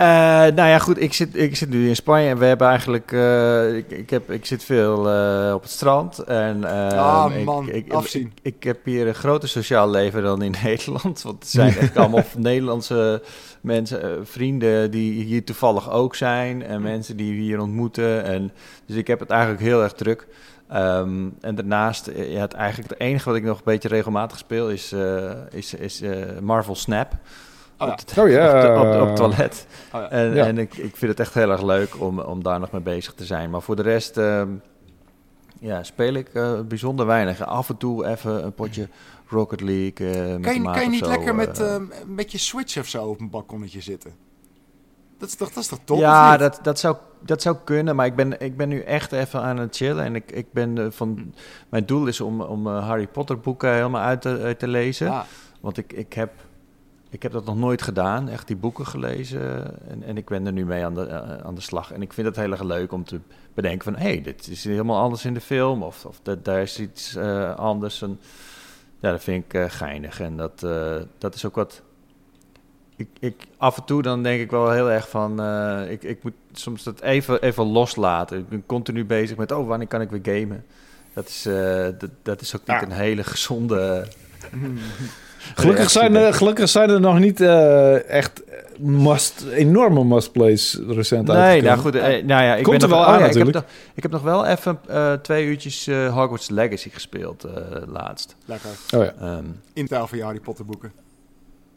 Eh, nou ja, goed. Ik zit, ik zit nu in Spanje en we hebben eigenlijk. eh, ik, ik, heb, ik zit veel eh, op het strand. En, eh, Ah, ik- man, ik, afzien. Ik, ik heb hier een groter sociaal leven dan in [laughs] Nederland. Want het zijn echt allemaal [laughs] Nederlandse mensen, vrienden die hier toevallig ook zijn. En mensen die we hier ontmoeten. En, dus ik heb het eigenlijk heel erg druk. Ehm, en daarnaast, ja, het, eigenlijk het enige wat ik nog een beetje regelmatig speel is, is, is Marvel Snap. Oh ja. op, het- Oh ja. op, op, de- op het toilet. Oh ja. En, Ja. en ik, ik vind het echt heel erg leuk om, om daar nog mee bezig te zijn. Maar voor de rest ehm, ja, speel ik eh, bijzonder weinig. Af en toe even een potje Rocket League. eh, met Kan je, kan je niet zo, lekker met, eh. eh, met je Switch of zo op een balkonnetje zitten? Dat is toch, dat is toch top? ja, dat, dat, zou, dat zou kunnen. Maar ik ben, ik ben nu echt even aan het chillen. En ik, ik ben van. Mijn doel is om, om Harry Potter boeken helemaal uit te, uit te lezen. Ah, Want ik, ik, heb, ik heb dat nog nooit gedaan, echt die boeken gelezen. En, en ik ben er nu mee aan de, eh, aan de slag. En ik vind het heel erg leuk om te bedenken van... hé, hey, dit is helemaal anders in de film. Of, of dat, daar is iets eh, anders. En, ja, dat vind ik eh, geinig. En dat, eh, dat is ook wat... Ik, ik, af en toe dan denk ik wel heel erg van... eh, ik, ik moet soms dat even, even loslaten. Ik ben continu bezig met... oh, wanneer kan ik weer gamen? Dat is, eh, dat, dat is ook niet Ja. een hele gezonde... [laughs] Gelukkig zijn, er, gelukkig zijn er nog niet eh, echt must, enorme must-plays recent Nee, uitgekomen. nou goed. eh, nou ja, ik Komt ben er nog- wel oh aan ja, ik, heb nog, ik heb nog wel even eh, twee uurtjes eh, Hogwarts Legacy gespeeld eh, laatst. lekker. Oh ja. Ehm, In taal van je Harry Potter boeken.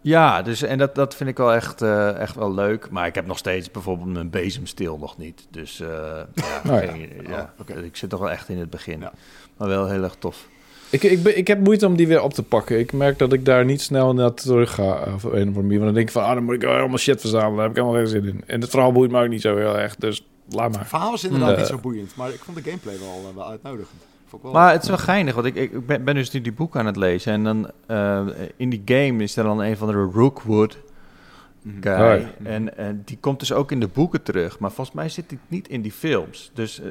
ja, dus en dat, dat vind ik wel echt, eh, echt wel leuk. Maar ik heb nog steeds bijvoorbeeld mijn bezemstil nog niet. Dus eh, ja, [laughs] Oh ja. geen- ja, Oh, ik zit nog wel echt in het begin. Ja. Maar wel heel erg tof. Ik, ik, ben, ik heb moeite om die weer op te pakken. Ik merk dat ik daar niet snel naar terug ga. eh, Of een of andere manier. Want dan denk ik van, ah, dan moet ik wel allemaal shit verzamelen. Daar heb ik helemaal geen zin in. En het verhaal boeit me ook niet zo heel erg. Dus laat Het maar. verhaal was inderdaad niet zo boeiend, maar ik vond de gameplay wel, eh, wel uitnodigend. Wel, Maar het is wel geinig, want ik, ik ben, ben dus nu die boek aan het lezen. En dan eh, in die game is er dan een van de Rookwood Mhm. guy. En, en die komt dus ook in de boeken terug. Maar volgens mij zit hij niet in die films. Dus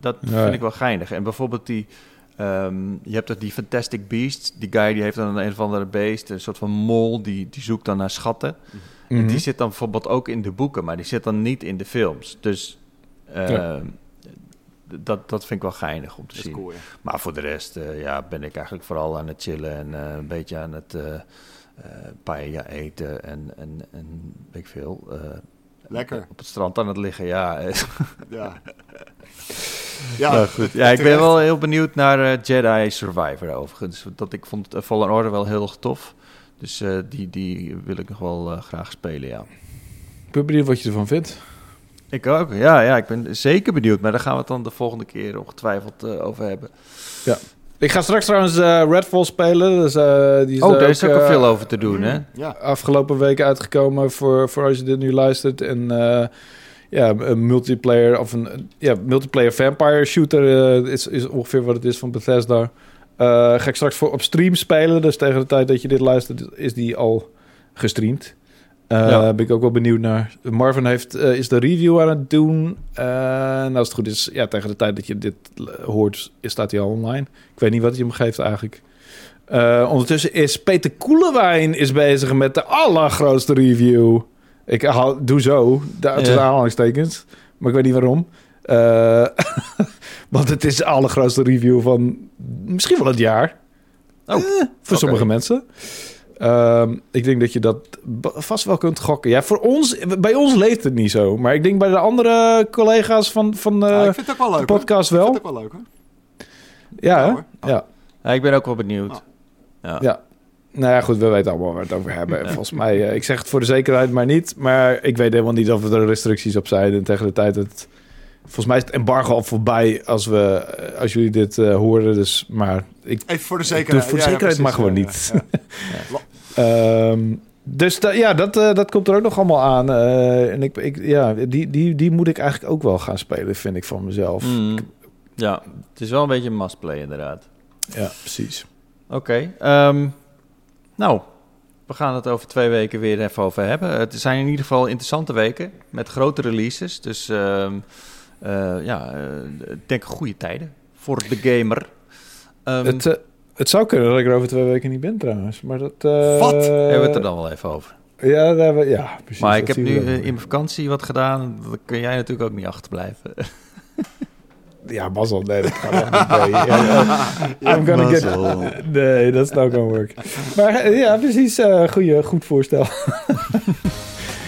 dat vind ik wel geinig. En bijvoorbeeld die... ehm, je hebt dat die Fantastic Beasts. Die guy die heeft dan een of andere beest. Een soort van mol. Die, die zoekt dan naar schatten. En Mhm. die zit dan bijvoorbeeld ook in de boeken. Maar die zit dan niet in de films. Dus... Ja. ehm, Dat, dat vind ik wel geinig om te zien. cool, ja. Maar voor de rest eh, ja, ben ik eigenlijk vooral aan het chillen en eh, een beetje aan het eh paella eten en, en, en weet ik veel. eh, Lekker. Op het strand aan het liggen, ja. Ja. [laughs] ja, Nou, goed. Ja, ik ben wel heel benieuwd naar eh, Jedi Survivor overigens. Dat ik vond uh, Fallen Order wel heel erg tof. Dus eh, die, die wil ik nog wel eh, graag spelen, ja. Ik ben benieuwd wat je ervan vindt. Ik ook, ja, ja. Ik ben zeker benieuwd. Maar daar gaan we het dan de volgende keer ongetwijfeld eh, over hebben. Ik ga straks trouwens eh, Redfall spelen. Dus, eh, die is Oh, daar is ook eh, al veel over te doen, hè? Ja, afgelopen week uitgekomen voor, voor als je dit nu luistert. En eh, ja, een multiplayer of een ja, multiplayer vampire shooter eh, is, is ongeveer wat het is van Bethesda. Eh, ga ik straks voor op stream spelen. Dus tegen de tijd dat je dit luistert, is die al gestreamd. Eh Ja. Ben ik ook wel benieuwd naar. Marvin heeft, is de review aan het doen. Nou, als het goed is, ja, tegen de tijd dat je dit hoort, staat hij al online. Ik weet niet wat hij hem geeft eigenlijk. Ondertussen is Peter Koelewijn is bezig met de allergrootste review. Ik haal, doe zo, de tussen Ja. aanhalingstekens. Maar ik weet niet waarom. Eh, [laughs] want het is de allergrootste review van misschien wel het jaar. Oh, Eh, voor sommige mensen. Ehm, ik denk dat je dat vast wel kunt gokken. Ja, voor ons, bij ons leeft het niet zo. Maar ik denk bij de andere collega's van, van eh, Ja, ik vind het ook wel leuk. de podcast Ik wel. vind het ook wel leuk, hoor. Ja, Ja, ja. Ja, ik ben ook wel benieuwd. Ah. Ja. Ja. Nou ja, goed, we weten allemaal waar we het over hebben. En Volgens mij, eh, ik zeg het voor de zekerheid maar niet. Maar ik weet helemaal niet of er restricties op zijn. En tegen de tijd dat... Volgens mij is het embargo al voorbij als, we, eh, als jullie dit eh, horen. Dus, maar ik, Even voor de zekerheid. voor de Ja, ja, zekerheid maar gewoon niet. ja. [laughs] Ehm, dus da- ja, dat, dat komt er ook nog allemaal aan. Eh, en ik, ik, ja, die, die, die moet ik eigenlijk ook wel gaan spelen, vind ik van mezelf. Mm, ja, het is wel een beetje een must-play inderdaad. Ja, precies. Oké, ehm, nou, we gaan het over twee weken weer even over hebben. Het zijn in ieder geval interessante weken met grote releases. Dus ehm, eh, ja, ik denk goede tijden voor de gamer. Ehm, Het, eh, het zou kunnen dat ik er over twee weken niet ben trouwens. Maar dat... Wat? hebben we het er dan wel even over. Ja, daar hebben, ja precies. maar ik heb nu we in mijn vakantie wat gedaan. Dan kun jij natuurlijk ook niet achterblijven. [laughs] Ja, mazzel. Nee, dat gaat echt niet. Nee. Ja, I'm gonna get... Nee, dat is not gonna work. Maar eh, ja, precies. goeie, goed voorstel.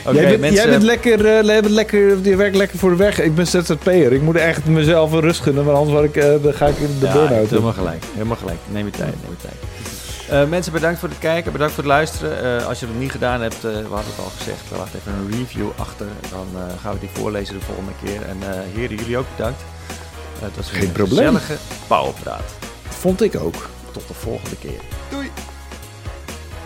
Oké, jij, bent, mensen. jij bent lekker, eh, jij bent lekker, je werkt lekker voor de weg. Ik ben ZZP'er. Ik moet echt mezelf een rust gunnen, want anders ik, dan ga ik in de ja, burn-out. helemaal gelijk. Helemaal gelijk. Neem je tijd, neem je tijd. Mensen, bedankt voor het kijken, bedankt voor het luisteren. Als je het nog niet gedaan hebt, we hadden het al gezegd, laat even een review achter. Dan gaan we die voorlezen de volgende keer. En heren, jullie ook bedankt. Het was weer Geen een probleem. gezellige pauwpraat. Vond ik ook. Tot de volgende keer. Doei!